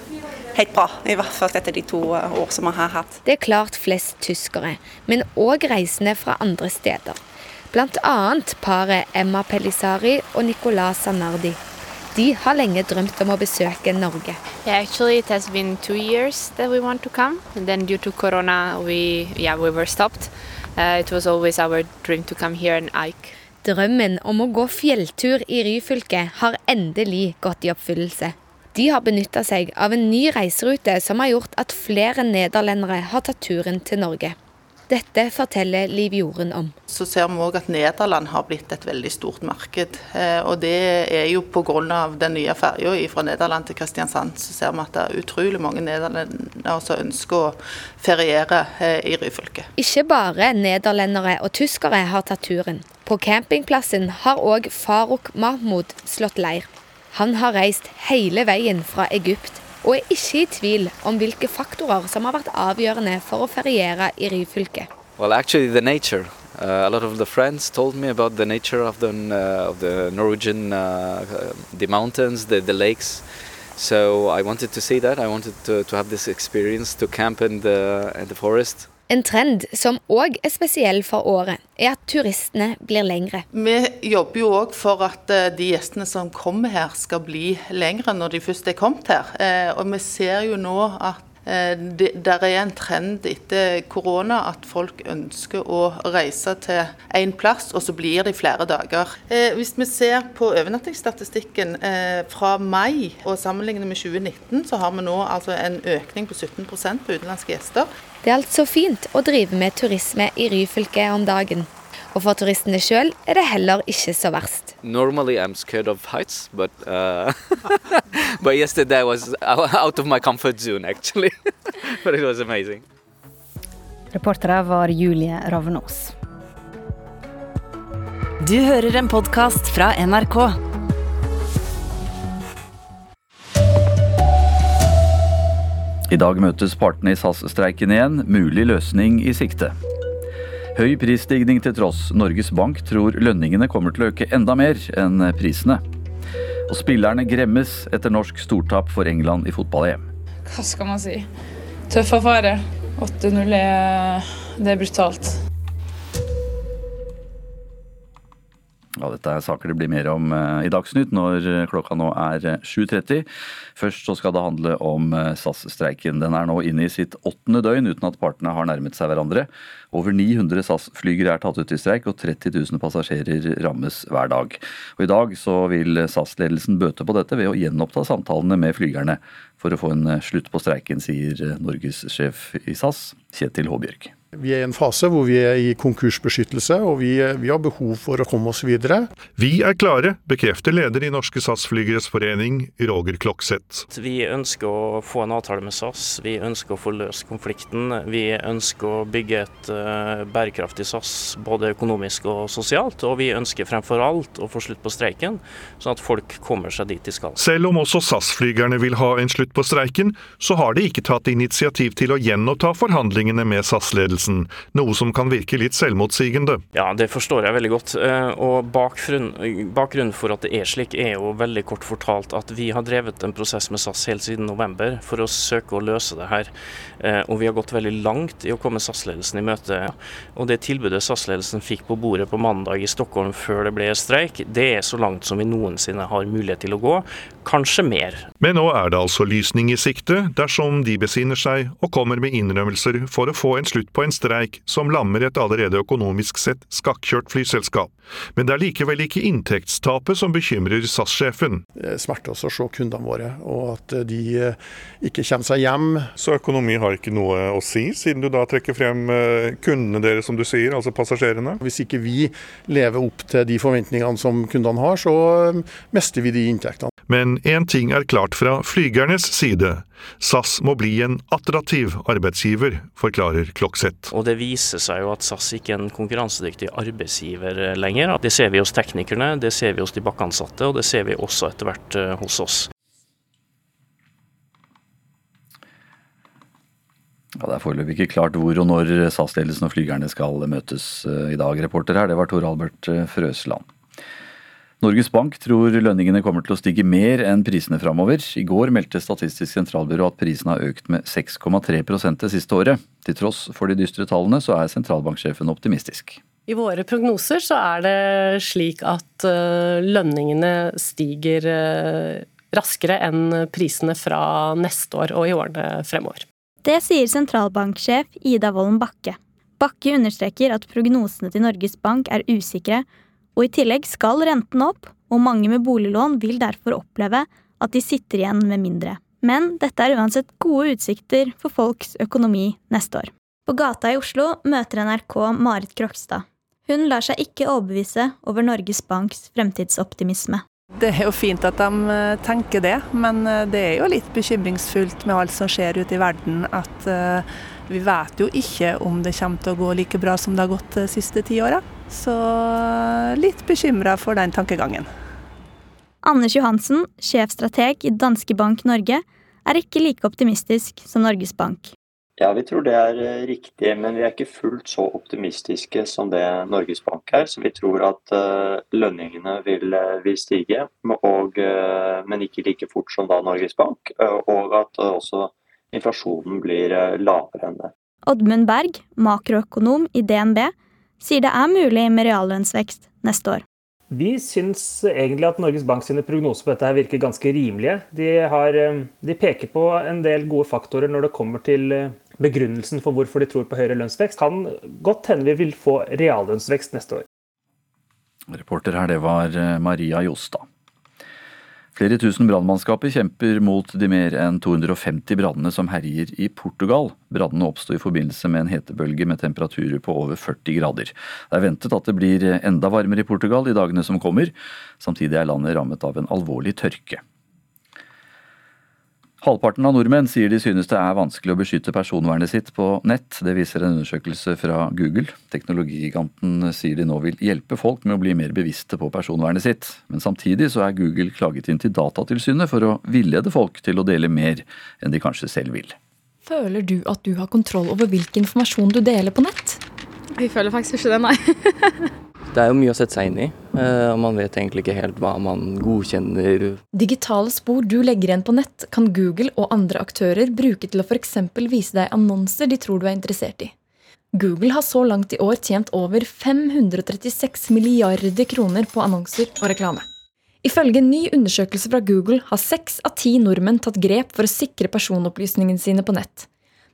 helt, bra. I hvert fall etter de to eh, år som vi har hatt. Det er klart flest tyskere, men òg reisende fra andre steder. Bl.a. paret Emma Pellisari og Nicolas Sanardi. De har lenge drømt om å besøke Norge. Yeah, actually, it has been two years that we want to come, and then due to Corona, we yeah we were stopped. Uh, it was always our dream to come here and hike. Drømmen om å gå fjelltur i Ryfylke har endelig gått i oppfyllelse. De har benytta seg av en ny reiserute som har gjort at flere nederlendere har tatt turen til Norge. Dette forteller Liv Jorunn om. Så ser vi òg at Nederland har blitt et veldig stort marked. Eh, og det er jo pga. den nye ferja fra Nederland til Kristiansand. Så ser vi at det er utrolig mange nederlendere som ønsker å feriere eh, i Ryfylke. Ikke bare nederlendere og tyskere har tatt turen. På campingplassen har òg Farouk Mahmoud slått leir. Han har reist hele veien fra Egypt og er ikke i tvil om hvilke faktorer som har vært avgjørende for å feriere i Ryfylke. Well, actually, the nature. Uh, a lot of the friends told me about the nature of the, uh, of the Norwegian, uh, the mountains, the, the lakes. So I wanted to see that. I wanted to, to have this experience to camp in the, in the forest. En trend som òg er spesiell for året, er at turistene blir lengre. Vi jobber jo òg for at eh, de gjestene som kommer her skal bli lengre når de først er kommet her. Eh, og vi ser jo nå at Eh, det er en trend etter korona at folk ønsker å reise til én plass, og så blir det flere dager. Hvis vi ser på overnattingsstatistikken fra mai og sammenligner med 2019, så har vi nå altså en økning på 17% på utenlandske gjester. Det er altså fint å drive med turisme i Ryfylke om dagen. Og for turistene sjøl er det heller ikke så verst. Normally I'm scared of heights, but uh, but yesterday I was out of my comfort zone actually. but it was amazing. Reportere var Julie Ravnås. Du hører en podkast fra NRK. I dag møtes partene i SAS-streiken igjen. Mulig løsning i sikte. Høy prisstigning til tross, Norges Bank tror lønningene kommer til å øke enda mer enn prisene. Og spillerne gremmes etter norsk stortap for England i fotball-EM. Hva skal man si? Tøff affære. 8-0 er, er brutalt. Ja, dette er saker det blir mer om eh, i Dagsnytt når klokka nå er 7.30. Først så skal det handle om eh, SAS-streiken. Den er nå inne i sitt åttende døgn uten at partene har nærmet seg hverandre. Over 900 SAS-flygere er tatt ut i streik, og 30 000 passasjerer rammes hver dag. Og I dag så vil SAS-ledelsen bøte på dette ved å gjenoppta samtalene med flygerne for å få en eh, slutt på streiken, sier eh, Norges sjef i SAS, Kjetil Håbjørg. Vi er i en fase hvor vi er i konkursbeskyttelse, og vi, vi, har behov for å komme oss videre. Vi er klare, bekrefter leder i Norske SAS-flygeres forening, Roger Klokseth. Vi ønsker å få en avtale med SAS, vi ønsker å få løst konflikten. Vi ønsker å bygge et uh, bærekraftig SAS både økonomisk og sosialt. Og vi ønsker fremfor alt å få slutt på streiken, sånn at folk kommer seg dit de skal. Selv om også SAS-flygerne vil ha en slutt på streiken, så har de ikke tatt initiativ til å gjenoppta forhandlingene med SAS-ledelsen ledelsen, noe som kan virke litt selvmotsigende. Ja, det forstår jeg veldig godt. Eh, og Bakgrunnen for at det er slik, er jo veldig kort fortalt at vi har drevet en prosess med SAS helt siden november for å søke å løse det her. Eh, og vi har gått veldig langt i å komme SAS-ledelsen i møte. Og det tilbudet SAS-ledelsen fikk på bordet på mandag i Stockholm før det ble streik, det er så langt som vi noensinne har mulighet til å gå. Kanskje mer. Men nå er det altså lysning i sikte, dersom de besinner seg og kommer med innrømmelser for å få en slutt på en streik som lammer et allerede økonomisk sett skakkjørt flyselskap. Men det er likevel ikke inntektstapet som bekymrer SAS-sjefen. Det smerter oss å se kundene våre, og at de eh, ikke kommer seg hjem. Så økonomi har ikke noe å si, siden du da trekker frem eh, kundene deres, som du sier, altså passasjerene? Hvis ikke vi lever opp til de forventningene som kundene har, så eh, mister vi de inntektene. Men én ting er klart fra flygernes side. SAS må bli en attraktiv arbeidsgiver, forklarer Klokseth. Og Det viser seg jo at SAS ikke er en konkurransedyktig arbeidsgiver lenger. Det ser vi hos teknikerne, det ser vi hos de bakkeansatte, og det ser vi også etter hvert eh, hos oss. Ja, det er foreløpig ikke klart hvor og når SAS-ledelsen og flygerne skal møtes eh, i dag. Reporter her, det var Tor Albert eh, Frøsland. Norges Bank tror lønningene kommer til å stige mer enn prisene framover. I går meldte Statistisk sentralbyrå at prisene har økt med 6,3 det siste året. Til tross for de dystre tallene, så er sentralbanksjefen optimistisk. I våre prognoser så er det slik at lønningene stiger raskere enn prisene fra neste år og i årene fremover. Det sier sentralbanksjef Ida Wolden Bakke. Bakke understreker at prognosene til Norges Bank er usikre, og i tillegg skal renten opp, og mange med boliglån vil derfor oppleve at de sitter igjen med mindre. Men dette er uansett gode utsikter for folks økonomi neste år. På gata i Oslo møter NRK Marit Krokstad. Hun lar seg ikke overbevise over Norges Banks fremtidsoptimisme. Det er jo fint at de eh, tenker det, men eh, det er jo litt bekymringsfullt med alt som skjer ute i verden. At eh, vi vet jo ikke om det kommer til å gå like bra som det har gått de siste ti åra. Så litt bekymra for den tankegangen. Anders Johansen, sjefstrateg i Danske Bank Norge, er ikke like optimistisk som Norges Bank. Ja, vi tror det er eh, riktig, men vi er ikke fullt så optimistiske som det Norges Bank er. Så vi tror at uh, lønningene vil, eh, vil stige, og, men ikke like fort som da Norges Bank. Og at også inflasjonen blir lavere enn det. Oddmund Berg, makroøkonom i DNB, sier det er mulig med reallønnsvekst neste år. Vi syns egentlig at Norges Bank sine prognoser på dette her virker ganske rimelige. De, har, de, peker på en del gode faktorer når det kommer til begrunnelsen for hvorfor de tror på høyere lønnsvekst, kan godt hende vi vil få reallønnsvekst neste år. Reporter her, det var eh, Maria Jostad. Flere tusen brannmannskaper kjemper mot de mer enn 250 brannene som herjer i Portugal. Brannene oppsto i forbindelse med en hetebølge med temperaturer på over 40 grader. Det er ventet at det blir enda varmere i Portugal i dagene som kommer. Samtidig er landet rammet av en alvorlig tørke. Halvparten av nordmenn sier de synes det er vanskelig å beskytte personvernet sitt på nett. Det viser en undersøkelse fra Google. Teknologigiganten sier de nå vil hjelpe folk med å bli mer bevisste på personvernet sitt. Men samtidig så er Google klaget inn til Datatilsynet for å villede folk til å dele mer enn de kanskje selv vil. Føler du at du har kontroll over hvilken informasjon du deler på nett? Jeg føler faktisk ikke det, nei. Det er jo mye å sette seg inn i, eh, og man vet egentlig ikke helt hva man godkjenner. Digitale spor du legger igjen på nett, kan Google og andre aktører bruke til å f.eks. vise deg annonser de tror du er interessert i. Google har så langt i år tjent over 536 milliarder kroner på annonser og reklame. Ifølge en ny undersøkelse fra Google har seks av ti nordmenn tatt grep for å sikre personopplysningene sine på nett.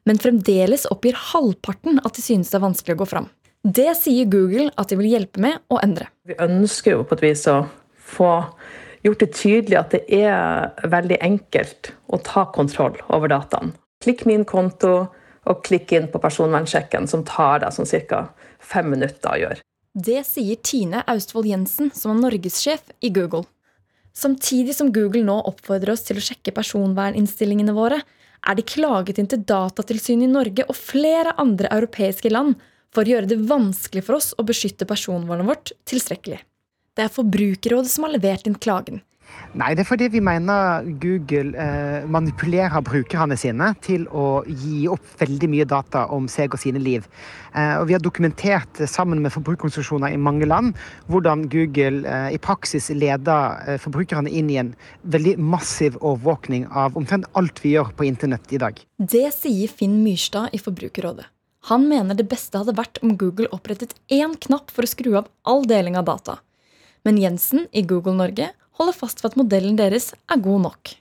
Men fremdeles oppgir halvparten at de synes det er vanskelig å gå fram. Det sier Google at de vil hjelpe med å endre. Vi ønsker jo på et vis å få gjort det tydelig at det er veldig enkelt å ta kontroll over dataen. Klikk min konto og klikk inn på personvernsjekken, som tar deg sånn ca. fem minutter å gjøre. Det sier Tine Austvold Jensen, som er norgessjef i Google. Samtidig som Google nå oppfordrer oss til å sjekke personverninnstillingene våre, er de klaget inn til Datatilsynet i Norge og flere andre europeiske land for å gjøre det vanskelig for oss å beskytte personvernet vårt tilstrekkelig. Det er Forbrukerrådet som har levert inn klagen. Nei, det er fordi vi mener Google eh, manipulerer brukerne sine til å gi opp veldig mye data om seg og sine liv. Eh, og vi har dokumentert sammen med forbrukerorganisasjoner i mange land hvordan Google eh, i praksis leder eh, forbrukerne inn i en veldig massiv overvåkning av omtrent alt vi gjør på internett i dag. Det sier Finn Myrstad i Forbrukerrådet. Han mener det beste hadde vært om Google opprettet én knapp for å skru av all deling av data. Men Jensen i Google Norge holder fast ved at modellen deres er god nok.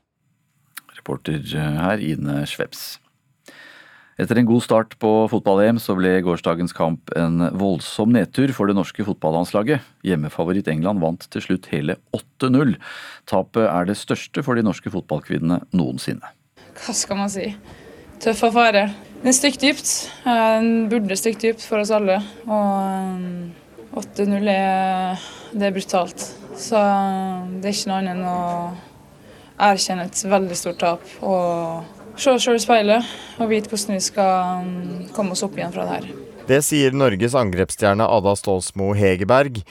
Reporter her Ine Schwebs. Etter en god start på fotball-EM så ble gårsdagens kamp en voldsom nedtur for det norske fotballandslaget. Hjemmefavoritt England vant til slutt hele 8-0. Tapet er det største for de norske fotballkvinnene noensinne. Hva skal man si? Tøff affære. Den stikker dypt. Den burde stikke dypt for oss alle. Og 8-0 um, er, er brutalt. Så um, det er ikke noe annet enn å erkjenne et veldig stort tap. Og se oss sjøl i speilet og vite hvordan vi skal komme oss opp igjen fra det her. Det sier Norges angrepsstjerne Ada Stålsmo Hegerberg.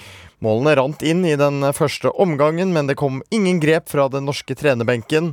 Målene rant inn i den første omgangen, men det kom ingen grep fra den norske trenerbenken.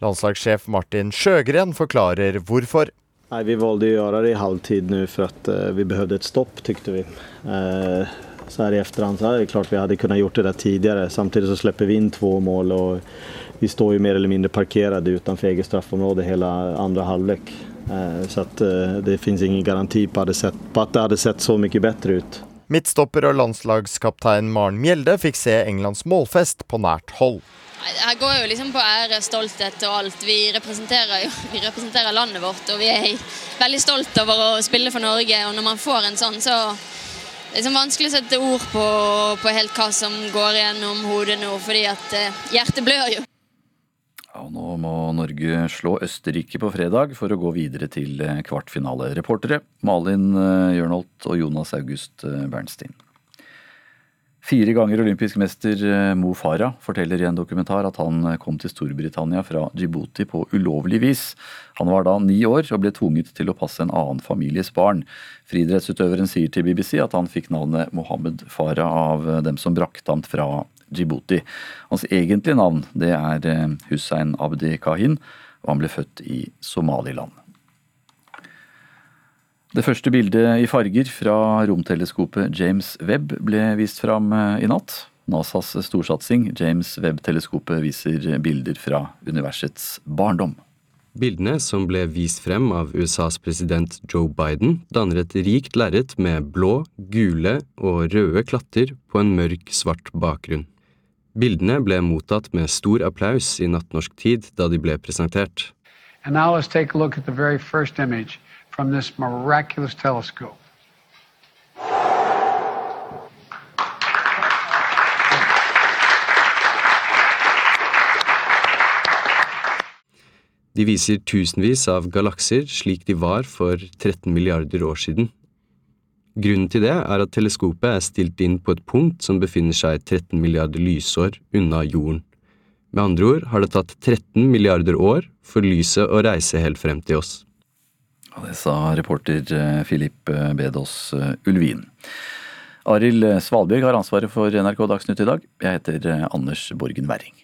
Landslagssjef Martin Sjøgren forklarer hvorfor. Nei, vi valgte å gjøre det i halvtid nå for at uh, vi behøvde et stopp, tykte vi. Uh, så her i etterhånd så er det klart vi hadde kunnet gjort det der tidligere. Samtidig så slipper vi inn to mål og vi står jo mer eller mindre parkert utenfor eget straffområde hele andre halvlek. Uh, så at, det finnes ingen garanti på, på, at det hadde sett så mye bedre ut. Midtstopper og landslagskaptein Maren Mjelde fikk se Englands målfest på nært hold. Her går jo liksom på ære, stolthet og alt. Vi representerer jo vi representerer landet vårt, og vi er veldig stolt over å spille for Norge. Og når man får en sånn, så er det liksom vanskelig å sette ord på, på helt hva som går gjennom hodet nå, fordi at eh, hjertet blør jo. Ja, nå må Norge slå Østerrike på fredag for å gå videre til eh, kvartfinale. Reportere Malin eh, Jørnholt og Jonas August Bernstein. Fire ganger olympisk mester eh, Mo Farah forteller i en dokumentar at han eh, kom til Storbritannia fra Djibouti på ulovlig vis. Han var da ni år og ble tvunget til å passe en annen families barn. Friidrettsutøveren sier til BBC at han fikk navnet Mohammed Farah av eh, dem som brakte ham fra Djibouti. Hans egentlige navn det er Hussein Abdi Kahin, og han ble født i Somaliland. Det første bildet i farger fra romteleskopet James Webb ble vist fram eh, i natt. NASAs storsatsing James Webb-teleskopet viser bilder fra universets barndom. Bildene, som ble vist frem av USAs president Joe Biden, danner et rikt lerret med blå, gule og røde klatter på en mørk, svart bakgrunn. Bildene ble mottatt med stor applaus i nattnorsk tid da de ble presentert. And now let's take a look at the very first image from this miraculous telescope. De viser tusenvis av galakser slik de var for 13 milliarder år siden. Grunnen til det er at teleskopet er stilt inn på et punkt som befinner seg 13 milliarder lysår unna jorden. Med andre ord har det tatt 13 milliarder år for lyset å reise helt frem til oss. Det sa reporter Filip eh, eh, Bedås eh, Ulvin. Arild Svalbjørg har ansvaret for NRK Dagsnytt i dag. Jeg heter Anders Borgen Werring.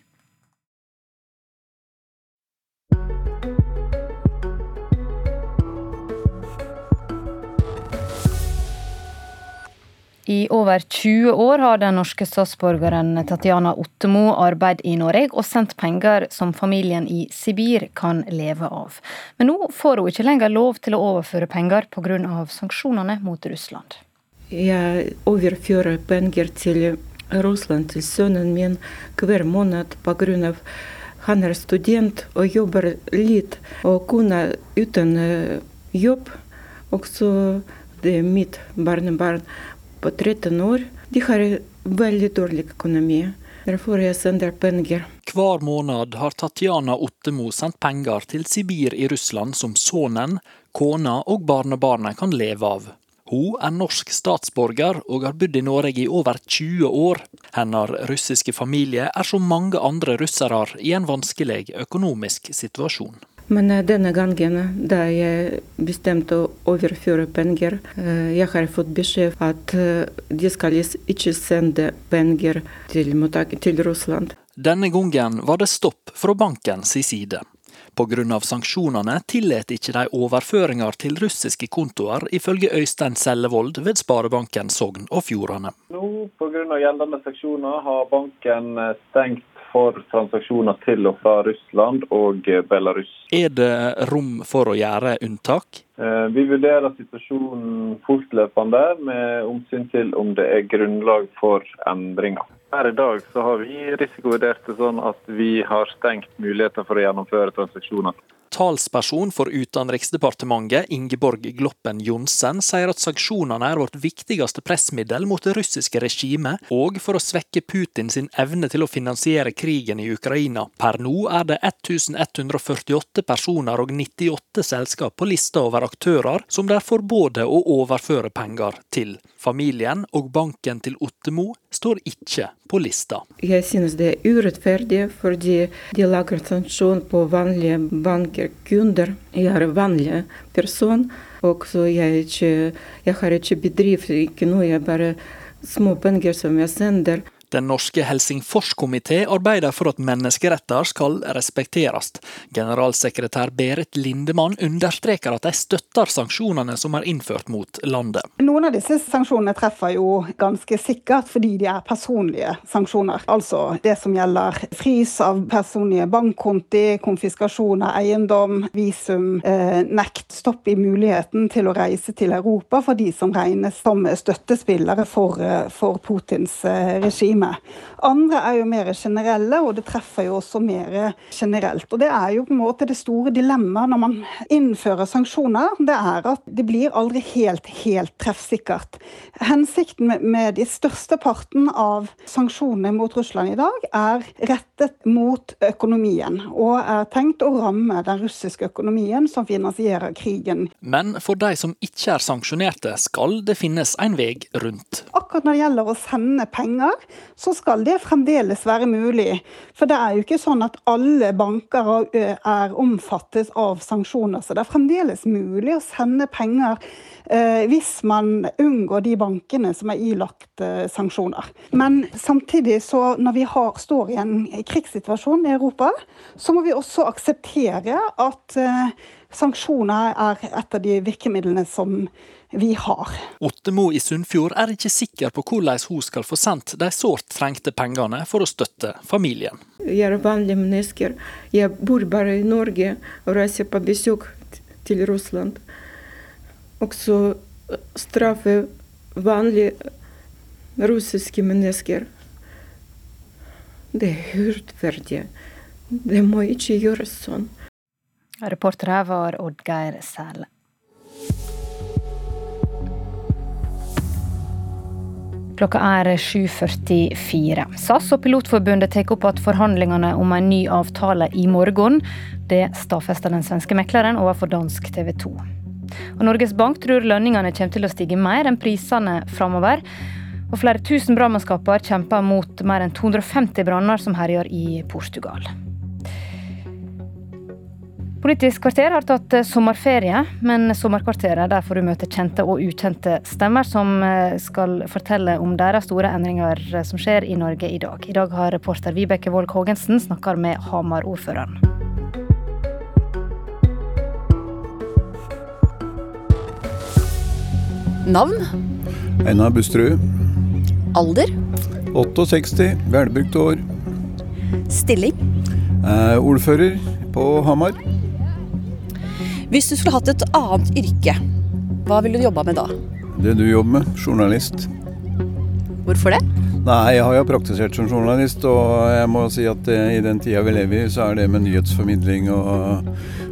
I over 20 år har den norske statsborgeren Tatjana Ottemo arbeidet i Norge og sendt penger som familien i Sibir kan leve av. Men nå får hun ikke lenger lov til å overføre penger pga. sanksjonene mot Russland. Jeg overfører penger til Russland til sønnen min hver måned pga. han er student og jobber litt. Og kona uten eh, jobb. Også det er mitt barnebarn på 13 år. De har veldig dårlig økonomi. Derfor jeg sender penger. Hver måned har Tatjana Ottemo sendt penger til Sibir i Russland som sønnen, kona og barnebarnet kan leve av. Hun er norsk statsborger og har bodd i Norge i over 20 år. Hennes russiske familie er som mange andre russere i en vanskelig økonomisk situasjon. Men eh, denne gangen da jeg bestemte å overføre penger, eh, jeg har fått beskjed at eh, de skal ikke sende penger til, til Russland. Denne gangen var det stopp fra bankens side. Pga. sanksjonene tillot ikke de overføringer til russiske kontoer, ifølge Øystein Sellevold ved Sparebanken Sogn og Fjordane. Nå Pga. gjeldende sanksjoner har banken stengt for transaksjoner til og fra Russland og Belarus. Er det rom for å gjøre unntak? Eh, vi vurderer situasjonen fortløpende med omsyn til om det er grunnlag for endringer. Her i dag så har vi risikovurdert det sånn at vi har stengt muligheter for å gjennomføre transaksjoner. Talsperson for Utenriksdepartementet, Ingeborg Gloppen Johnsen, sier at sanksjonene er vårt viktigste pressmiddel mot det russiske regimet, og for å svekke Putin sin evne til å finansiere krigen i Ukraina. Per nå er det 1148 personer og 98 selskap på lista over aktører som det er forbudt å overføre penger til. Familien og banken til Ottemo står ikke på lista. Jeg synes det er urettferdig, fordi de lager sanksjon på vanlige bankkunder. Jeg er vanlig person, og så jeg, ikke, jeg har ikke bedrift, ikke noe. Jeg bare små penger som jeg sender. Den norske Helsingforskomité arbeider for at menneskeretter skal respekteres. Generalsekretær Berit Lindemann understreker at de støtter sanksjonene som er innført mot landet. Noen av disse sanksjonene treffer jo ganske sikkert fordi de er personlige sanksjoner. Altså det som gjelder frys av personlige bankkonti, konfiskasjon av eiendom, visum, eh, nekt, stopp i muligheten til å reise til Europa for de som regnes som støttespillere for, eh, for Putins eh, regime regime. Andre er jo mer generelle, og det treffer jo også mer generelt. Og Det er jo på en måte det store dilemmaet når man innfører sanksjoner. Det er at det blir aldri helt, helt treffsikkert. Hensikten med, med de største parten av sanksjonene mot Russland i dag er rettet mot økonomien, og er tenkt å ramme den russiske økonomien som finansierer krigen. Men for de som ikke er sanksjonerte, skal det finnes en vei rundt. Akkurat når det gjelder å sende penger, så skal det fremdeles være mulig. For det er jo ikke sånn at alle banker er omfattet av sanksjoner. Så det er fremdeles mulig å sende penger hvis man unngår de bankene som er ilagt sanksjoner. Men samtidig, så når vi har, står i en krigssituasjon i Europa, så må vi også akseptere at sanksjoner er et av de virkemidlene som vi har. Ottemo i Sunnfjord er ikke sikker på hvordan hun skal få sendt de sårt trengte pengene for å støtte familien. Jeg er vanlig menneske. Jeg bor bare i Norge og reiser på besøk til Russland. Og så straffe vanlige russiske mennesker. Det er urettferdig. Det må ikke gjøres sånn. Reporter her var Oddgeir Sæle. Klokka er 7.44. SAS og Pilotforbundet tar opp at forhandlingene om en ny avtale i morgen. Det stadfester den svenske mekleren overfor dansk TV 2. Og Norges Bank tror lønningene kommer til å stige mer enn prisene framover. Og flere tusen brannmannskaper kjemper mot mer enn 250 branner som herjer i Portugal. Politisk kvarter har tatt eh, sommerferie, men Sommerkvarteret der får du møte kjente og ukjente stemmer som eh, skal fortelle om deres store endringer eh, som skjer i Norge i dag. I dag har reporter Vibeke Wold Haagensen snakka med Hamar-ordføreren. Navn? Einar Busterud. Alder? 68. Velbrukt år. Stilling? Eh, ordfører på Hamar. Hvis du skulle hatt et annet yrke, hva ville du jobba med da? Det du jobber med, journalist. Hvorfor det? Nei, Jeg har jo praktisert som journalist, og jeg må si at i den tida vi lever i, så er det med nyhetsformidling og,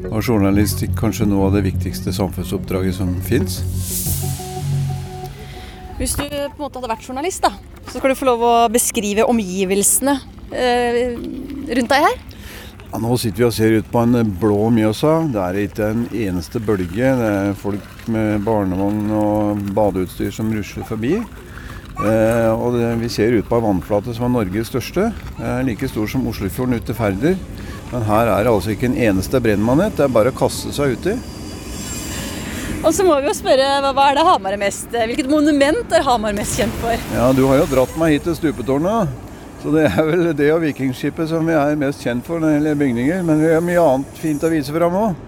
og journalistikk kanskje noe av det viktigste samfunnsoppdraget som fins. Hvis du på en måte hadde vært journalist, da, så skal du få lov å beskrive omgivelsene eh, rundt deg her. Ja, nå sitter vi og ser ut på en blå Mjøsa. Det er ikke en eneste bølge. Det er folk med barnevogn og badeutstyr som rusler forbi. Eh, og det, Vi ser ut på en vannflate som er Norges største. Eh, like stor som Oslofjorden ut til Færder. Men her er det altså ikke en eneste brennmanet. Det er bare å kaste seg uti. Og så må vi jo spørre, hva er det Hamar er mest Hvilket monument er Hamar mest kjent for? Ja, Du har jo dratt meg hit til stupetårnet. Så det er vel det og Vikingskipet som vi er mest kjent for når det gjelder bygninger. Men vi har mye annet fint å vise fram òg.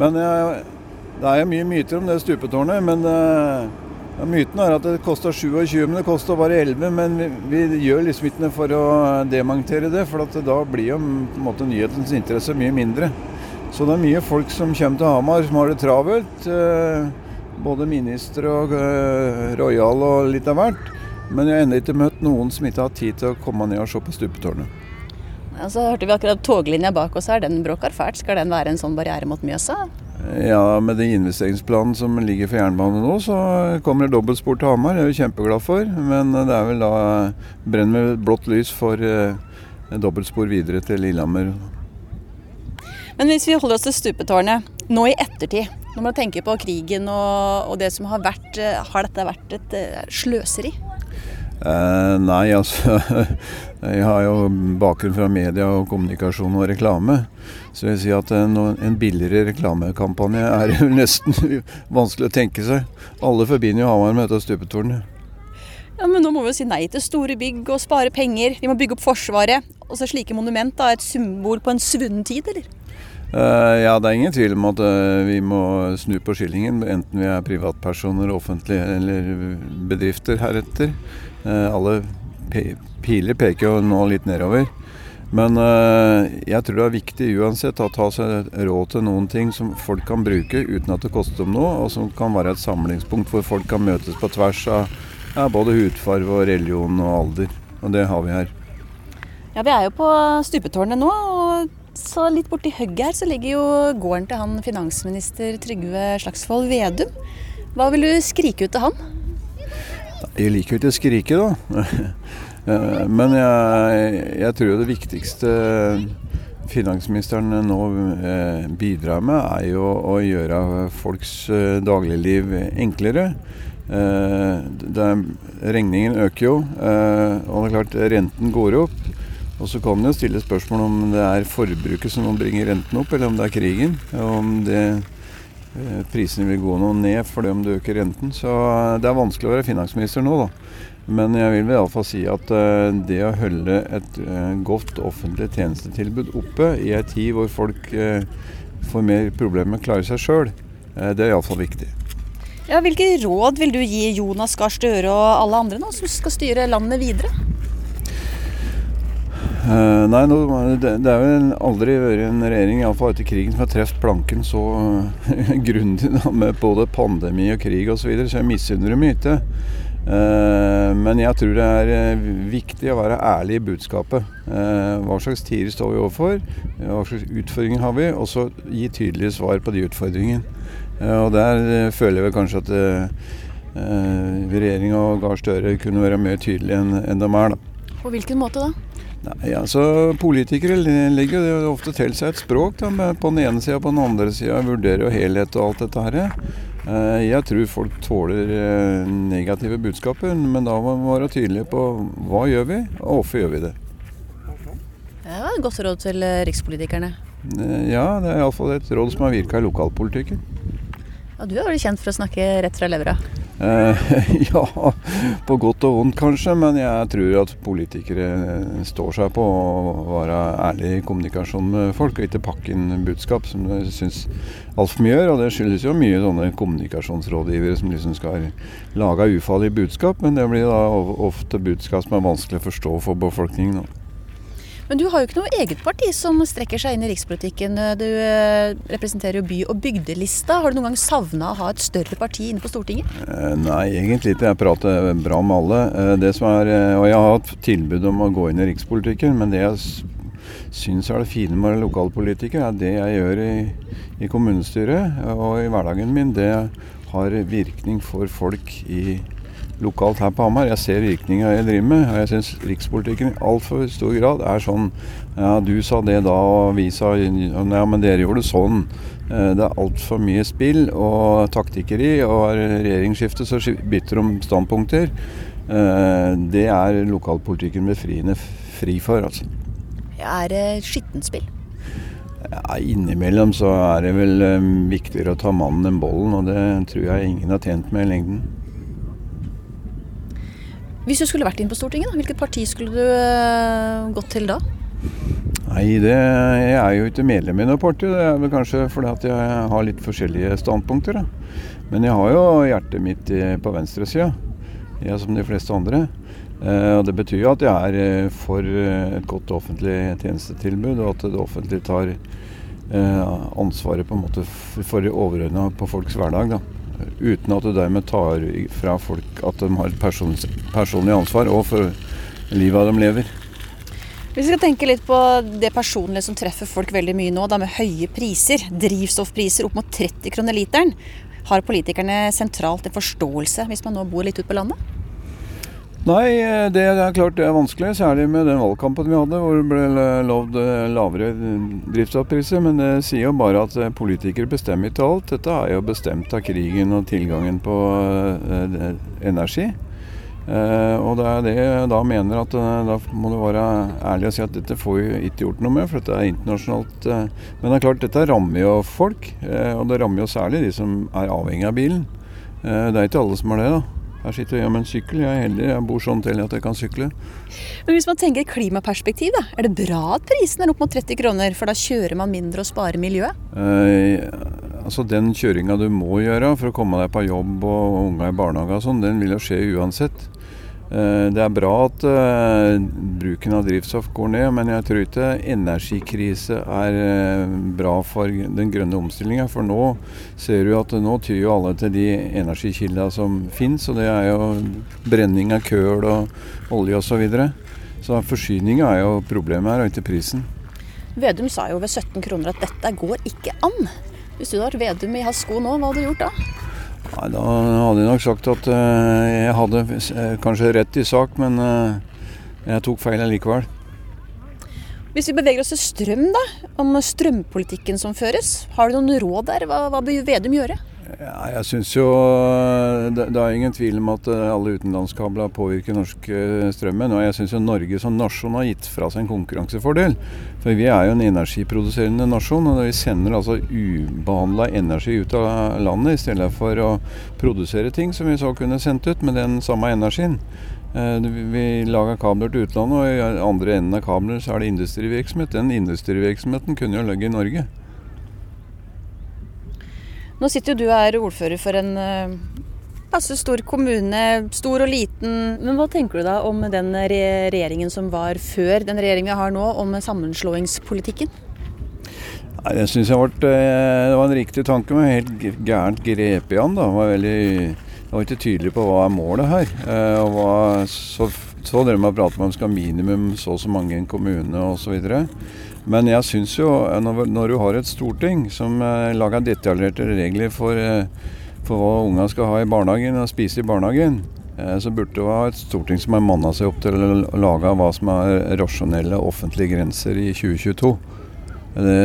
Men det er mye myter om det stupetårnet. Men ja, myten er at det kosta 27, men det kosta bare 11. Men vi, vi, gjør liksom ikke noe for å demontere det, for da blir jo måte nyhetens interesse mye mindre. Så det er mye folk som kommer til Hamar som har det travelt. Både ministre og Royal og litt av hvert. Men jeg har ennå ikke møtt noen som ikke har tid til å komme ned og se på stupetårnet. Ja, så hørte vi akkurat toglinja bak oss her, den bråker fælt. Skal den være en sånn barriere mot Mjøsa? Ja, med den investeringsplanen som ligger for jernbane nå, så kommer det dobbeltspor til Hamar. Det er vi kjempeglad for. Men det er vel da brenner med blått lys for eh, dobbeltspor videre til Lillehammer. Men hvis vi holder oss til stupetårnet, nå i ettertid, når man tenker på krigen og, og det som har vært, har dette vært et sløseri? Eh, nei, altså Jeg har jo bakgrunn fra media og kommunikasjon og reklame. Så jeg vil si at en, en billigere reklamekampanje er jo nesten vanskelig å tenke seg. Alle forbinder jo Hamar med dette stupetårnet. Ja, men nå må vi jo si nei til store bygg og spare penger. Vi må bygge opp Forsvaret. Og så slike monument, da. Et symbol på en svunnen tid, eller? Uh, ja, det er ingen tvil om at uh, vi må snu på skillingen, enten vi er privatpersoner, offentlige eller bedrifter heretter. Uh, alle piler peker jo nå litt nedover. Men jeg tror det er viktig uansett å ta seg råd til noen ting som folk kan bruke uten at det koster dem noe, og som kan være et samlingspunkt hvor folk kan møtes på tvers av ja, både hudfarve og religion og alder. Og det har vi her. Ja, Vi er jo på stupetårnet nå. og så litt borti hugget her så ligger jo gården til han finansminister Trygve Slagsvold Vedum. Hva vil du skrike ut til han? Jeg liker jo ikke å skrike, da. Men jeg, jeg tror det viktigste finansministeren nå eh, bidrar med, er jo å gjøre folks eh, dagligliv enklere. Eh, regningen øker jo, eh, og det er klart renten går opp. Og så kan man jo stille spørsmål om det er forbruket som bringer renten opp, eller om det er krigen. Om det, eh, prisene vil gå noe ned fordi om du øker renten. Så det er vanskelig å være finansminister nå, da. Men jeg vil iallfall si at det å holde et godt offentlig tjenestetilbud oppe i ei tid hvor folk får mer problemer med å klare seg sjøl, det er iallfall viktig. Ja, hvilke råd vil du gi Jonas Gahr Støre og alle andre nå, som skal styre landet videre? Uh, nei, no, det, det, er jo aldri vært en regjering, iallfall etter krigen, som har truffet planken så uh, grundig da, med både pandemi og krig osv., så, videre, så jeg misunner dem ikke. Uh, men jeg tror det er viktig å være ærlig i budskapet. hva slags tider står vi overfor? Hva slags utfordringer har vi? Og så gi tydelige svar på de utfordringene. Og der føler jeg vel kanskje at regjeringa og Gahr Støre kunne være mer tydelige enn, en de er. Da. På hvilken måte da? Nei, altså Politikere legger jo ofte til seg et språk da, på den ene sida og på den andre sida. Vurderer jo helhet og alt dette her. Jeg tror folk tåler negative budskaper, men da må man være tydelige på hva gjør vi, og hvorfor gjør vi det. Det var et godt råd til rikspolitikerne. Ja, det er iallfall et råd som har virka i lokalpolitikken. Ja, du er vel kjent for å snakke rett fra levra? Eh, ja, på godt og vondt kanskje, men jeg tror at politikere eh, står seg på å være ærlig i kommunikasjon med folk, og ikke pakke inn budskap som de syns altfor mye gjør. Og det skyldes jo mye sånne kommunikasjonsrådgivere som liksom skal lage ufarlige budskap, men det blir da ofte budskap som er vanskelig å forstå for befolkningen. Men du har jo ikke noe eget parti som strekker seg inn i rikspolitikken. Du eh, representerer jo by- og bygdelista. Har du noen gang savna å ha et større parti inne på Stortinget? Eh, nei, egentlig ikke. Jeg prater bra med alle. Eh, det som er, og jeg har hatt tilbud om å gå inn i rikspolitikken, men det jeg syns er det fine med å være lokalpolitiker, er det jeg gjør i, i kommunestyret og i hverdagen min. Det har virkning for folk i lokalt her på Hamar. Jeg ser virkninga jeg driver med. og Jeg syns rikspolitikken i altfor stor grad er sånn Ja, du sa det da, og vi sa Ja, men dere gjorde det sånn. Eh, det er altfor mye spill og taktikkeri, og regjeringsskifte så bytter de standpunkter. Eh, det er lokalpolitikken befriende fri for, altså. Er det skittent spill? Ja, innimellom så er det vel um, viktigere å ta mannen enn bollen, og det tror jeg ingen har tjent med i lengden. Hvis du skulle vært inn på Stortinget, hvilket parti skulle du uh, gått til da? Nei, det, jeg er jo ikke medlem i noe parti. Det er vel kanskje fordi at jeg har litt forskjellige standpunkter. Da. Men jeg har jo hjertet mitt på venstresida, jeg som de fleste andre. Eh, og Det betyr jo at jeg er eh, for et godt offentlig tjenestetilbud, og at det offentlige tar eh, ansvaret på en måte for overordna på folks hverdag. da uten at du dermed tar fra folk at de har et personlig, personlig ansvar og for livet de lever. Hvis vi skal tenke litt på det personlige som treffer folk veldig mye nå, da med høye priser, drivstoffpriser opp mot 30 kroner literen, har politikerne sentralt en forståelse hvis man nå bor litt ute på landet? Nei, det er klart det er vanskelig. Særlig med den valgkampen vi hadde hvor det ble lovd eh, lavere drivstoffpriser. Men det sier jo bare at eh, politikere bestemmer ikke alt. Dette er jo bestemt av krigen og tilgangen på eh, energi. Og det er det jeg da mener at da må du være ærlig og si at dette får vi ikke gjort noe med, for dette er internasjonalt. Men det er klart, dette rammer jo folk. Og det rammer jo særlig de som er avhengig av bilen. Det er ikke alle som er det, da. Her sitter jeg med en sykkel. Jeg er heldig, jeg bor sånn til at jeg kan sykle. Men hvis man tenker klimaperspektiv, da, er det bra at prisen er opp mot 30 kroner? For da kjører man mindre og sparer miljøet? Eh, altså Den kjøringa du må gjøre for å komme deg på jobb og unga i barnehage og sånn, den vil jo skje uansett. Eh, det er bra at eh, bruken av drivstoff går ned, men jeg tror ikke energikrise er eh, bra for den grønne omstillinga. For nå ser du at nå tyr jo alle til de energikildene som finnes, og det er jo brenning av køl og olje osv. Så, videre. så forsyninga er jo problemet her, og ikke prisen. Vedum sa jo ved 17 kroner at dette går ikke an. Hvis du hadde vært Vedum i hans sko nå, hva hadde du gjort da? Nei, Da hadde jeg nok sagt at uh, jeg hadde uh, kanskje rett i sak, men uh, jeg tok feil likevel. Hvis vi beveger oss til strøm, da, om strømpolitikken som føres, har du noen råd der? Hva, hva bør Vedum gjøre? Ja, jeg synes jo det, det, er ingen tvil om at alle utenlandskabler påvirker norsk strømmen. Og jeg syns Norge som nasjon har gitt fra seg en konkurransefordel. For vi er jo en energiproduserende nasjon. Og vi sender altså ubehandla energi ut av landet i stedet for å produsere ting som vi så kunne sendt ut med den samme energien. Vi lager kabler til utlandet, og i andre enden av kabler så er det industrivirksomhet. Den industrivirksomheten kunne jo ligget i Norge. Nå sitter jo du her ordfører for en passe stor kommune, stor og liten. Men hva tenker du da om den regjeringen som var før den regjeringen vi har nå, om sammenslåingspolitikken? Nei, Det syns jeg var, det var en riktig tanke, men helt gærent grep igjen da. Var veldig, jeg var ikke tydelig på hva er målet her. Og hva, så, så dere med å prate om at skal minimum så og så mange i en kommune osv. Men jeg syns jo, når, når, du har et storting som eh, lager detaljerte regler for, eh, for hva unga skal ha i barnehagen og spise i barnehagen, eh, så burde det være et storting som har manna seg opp til å lage hva som er rasjonelle offentlige grenser i 2022. Det,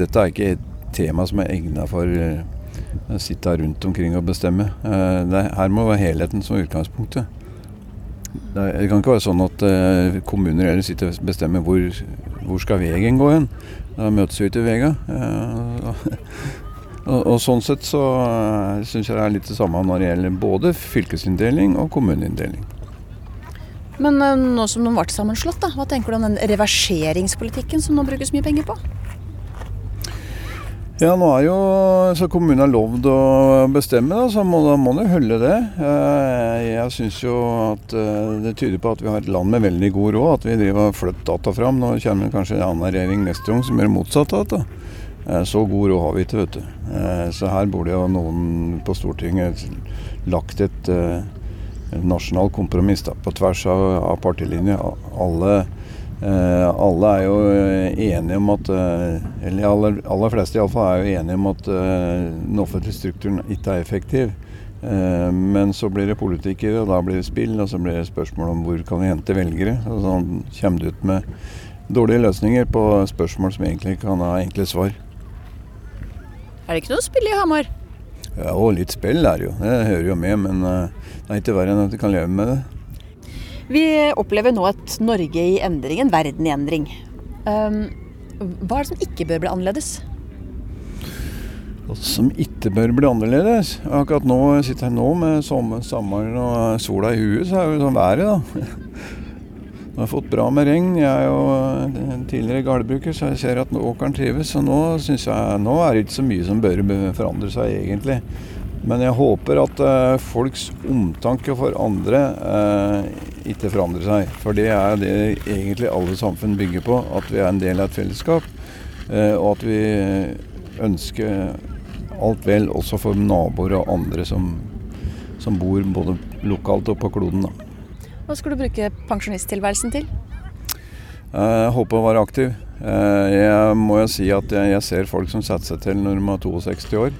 dette er ikke et tema som er egna for å sitte rundt omkring og bestemme. Her må være helheten som utgangspunktet. Det, kan ikke være sånn at kommuner heller sitter og bestemmer hvor hvor skal veien gå hen? Da møtes vi ute i vega. Og, og, sånn sett så syns jeg det er litt det samme når det gjelder både fylkesinndeling og kommuneinndeling. Men nå som de ble sammenslått, da, hva tenker du om den reverseringspolitikken som nå brukes mye penger på? Ja, nå er jo så kommunen har lovd å bestemme, da, så må, da må de holde det. Jeg syns jo at det tyder på at vi har et land med veldig god råd, at vi driver og flytter data fram. Nå kommer kanskje en annen regjering neste gang som gjør motsatt av dette. Så god råd har vi ikke, vet du. Så her burde jo noen på Stortinget lagt et, nasjonalt kompromiss da, på tvers av partilinjer. Alle alle er jo enige om at Eller aller, aller fleste iallfall er jo enige om at den offentlige strukturen ikke er effektiv. Men så blir det politikere, og da blir det spill, og så blir det spørsmål om hvor kan vi hente velgere. Og sånn kommer det ut med dårlige løsninger på spørsmål som egentlig kan ha enkle svar. Er det ikke noe spill i Hamar? Ja, og litt spill er det jo. Det hører jo med, men det er ikke verre enn at vi kan leve med det. Vi opplever nå et Norge i endring, en verden i endring. Um, hva er det som ikke bør bli annerledes? Som ikke bør bli annerledes? Akkurat nå sitter jeg nå med sommeren og sola i huet, så er det sånn været, da. Nå har jeg fått bra med regn. Jeg er jo tidligere gardbruker, så jeg ser at åkeren trives. Så nå syns jeg nå er det ikke så mye som bør forandre seg, egentlig. Men jeg håper at uh, folks omtanke for andre uh, ikke forandrer seg. For det er det egentlig alle samfunn bygger på. At vi er en del av et fellesskap. Uh, og at vi ønsker alt vel også for naboer og andre som, som bor både lokalt og på kloden. Da. Hva skal du bruke pensjonisttilværelsen til? Jeg håper å være aktiv. Jeg må jo si at jeg, jeg ser folk som setter seg til når de er 62 år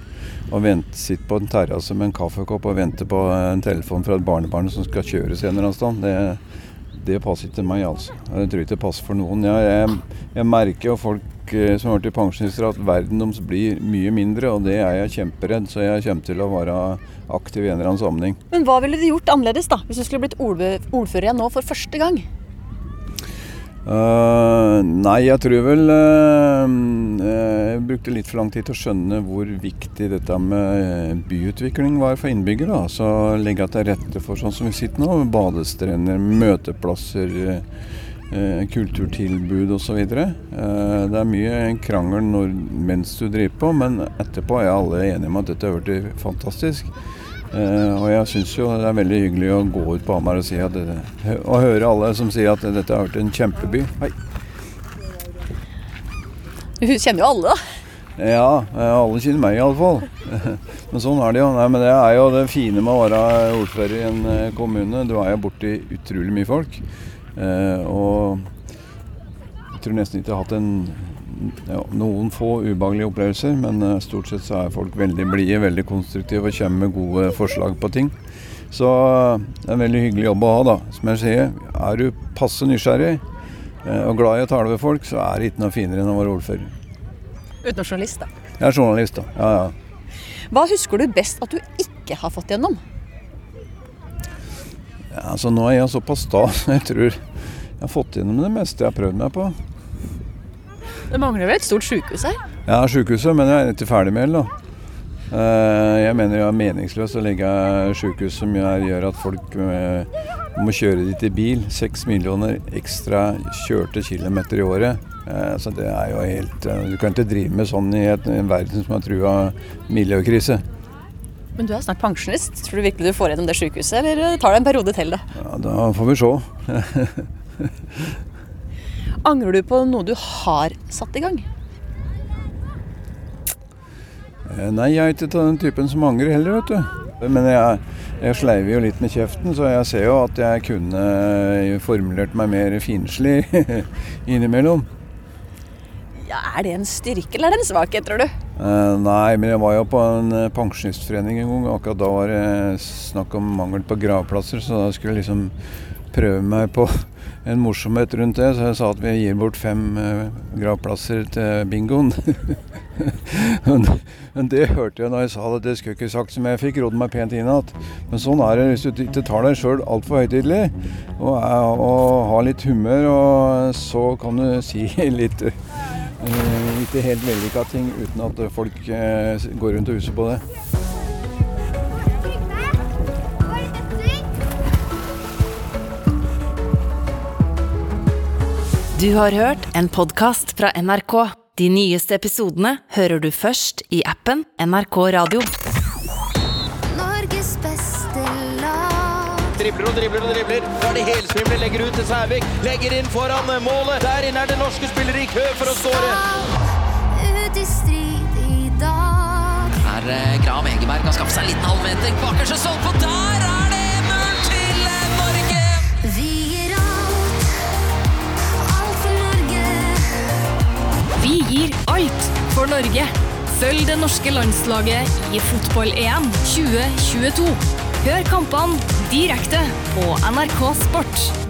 og vente, sitte på en terrasse med en kaffekopp og vente på en telefon fra et barnebarn som skal kjøres en eller annen sted. Det, det passer ikke meg, altså. Jeg tror ikke det passer for noen. Jeg, jeg, jeg merker jo folk som har blitt pensjonister at verden deres blir mye mindre, og det er jeg kjemperedd. Så jeg kommer til å være aktiv i en eller annen sammenheng. Men hva ville du gjort annerledes da, hvis du skulle blitt ordfører igjen nå for første gang? Uh, nei, jeg tror vel uh, Jeg brukte litt for lang tid til å skjønne hvor viktig dette med byutvikling var for innbyggere. Så legge til rette for sånn som vi sitter nå, badestrender, møteplasser, uh, kulturtilbud osv. Uh, det er mye krangel når, mens du driver på, men etterpå er alle enige om at dette har blitt fantastisk. Uh, og jeg syns jo det er veldig hyggelig å gå ut på Hamar og, si at og høre alle som sier at dette har vært en kjempeby. Hei. Du kjenner jo alle, da. Ja, alle kjenner meg iallfall. men sånn er det jo. Nei, men det er jo det fine med å være ordfører i en eh, kommune. Du er jo borti utrolig mye folk. Og jeg tror nesten ikke jeg har hatt en ja, noen få ubehagelige opplevelser, men uh, stort sett så er folk veldig blide, veldig konstruktive og kommer med gode forslag på ting. Så det er en veldig hyggelig jobb å ha, da. Som jeg sier, er du passe nysgjerrig uh, og glad i å tale med folk, så er det ikke noe finere enn å være ordfører. Uten journalist, da. Jeg er journalist, da. Ja, ja. Hva husker du best at du ikke har fått gjennom? Ja, altså Nå er jeg såpass sta, så jeg tror jeg har fått gjennom det meste jeg har prøvd meg på. Det mangler vel et stort sykehus her? Ja, sykehuset, men jeg er ikke ferdig med det. Jeg mener det er meningsløst å legge sykehus som gjør at folk eh, må kjøre dit i bil. Seks millioner ekstra kjørte kilometer i året. Eh, så det er jo helt eh, Du kan ikke drive med sånn i en verden som har trua miljøkrise. Men du er snart pensjonist. Tror du virkelig du får gjennom det sykehuset, eller tar det en periode til? Da Ja, Da får vi se. Angrer du på noe du har satt i gang? Nei, jeg er ikke den typen som angrer heller, vet du. Men jeg, jeg sleiver jo litt med kjeften, så jeg ser jo at jeg kunne formulert meg mer finslig innimellom. Ja, Er det en styrke eller er det en svakhet, tror du? Uh, nei, men jeg var jo på en pensjonistforening en gang. Akkurat da var det snakk om mangel på gravplasser, så da skulle jeg liksom prøve meg på en morsomhet rundt det. Så jeg sa at vi gir bort fem uh, gravplasser til bingoen. men, det hørte jeg da jeg sa det. Det skulle jeg ikke sagt, som jeg fikk rodd meg pent inn igjen. Men sånn er det hvis du ikke tar deg sjøl altfor høytidelig, og, og har litt humør, og så kan du si litt uh, ikke helt vellykka ting uten at folk uh, går rundt og huser på det. Du har hørt en podkast fra NRK. De nyeste episodene hører du først i appen NRK Radio. Norges beste lag. Dribler og dribler og dribler. Da er det helsvimler, legger ut til Sævik. Legger inn foran målet. Der inne er det norske spillere i kø for å skåre. Ut i strid i dag. Her eh, Grav Egeberg har skaffet seg en liten halvmeter. Bakerste stolpe, på der er Vi gir alt for Norge. Følg det norske landslaget i fotball-EM 2022. Hør kampene direkte på NRK Sport.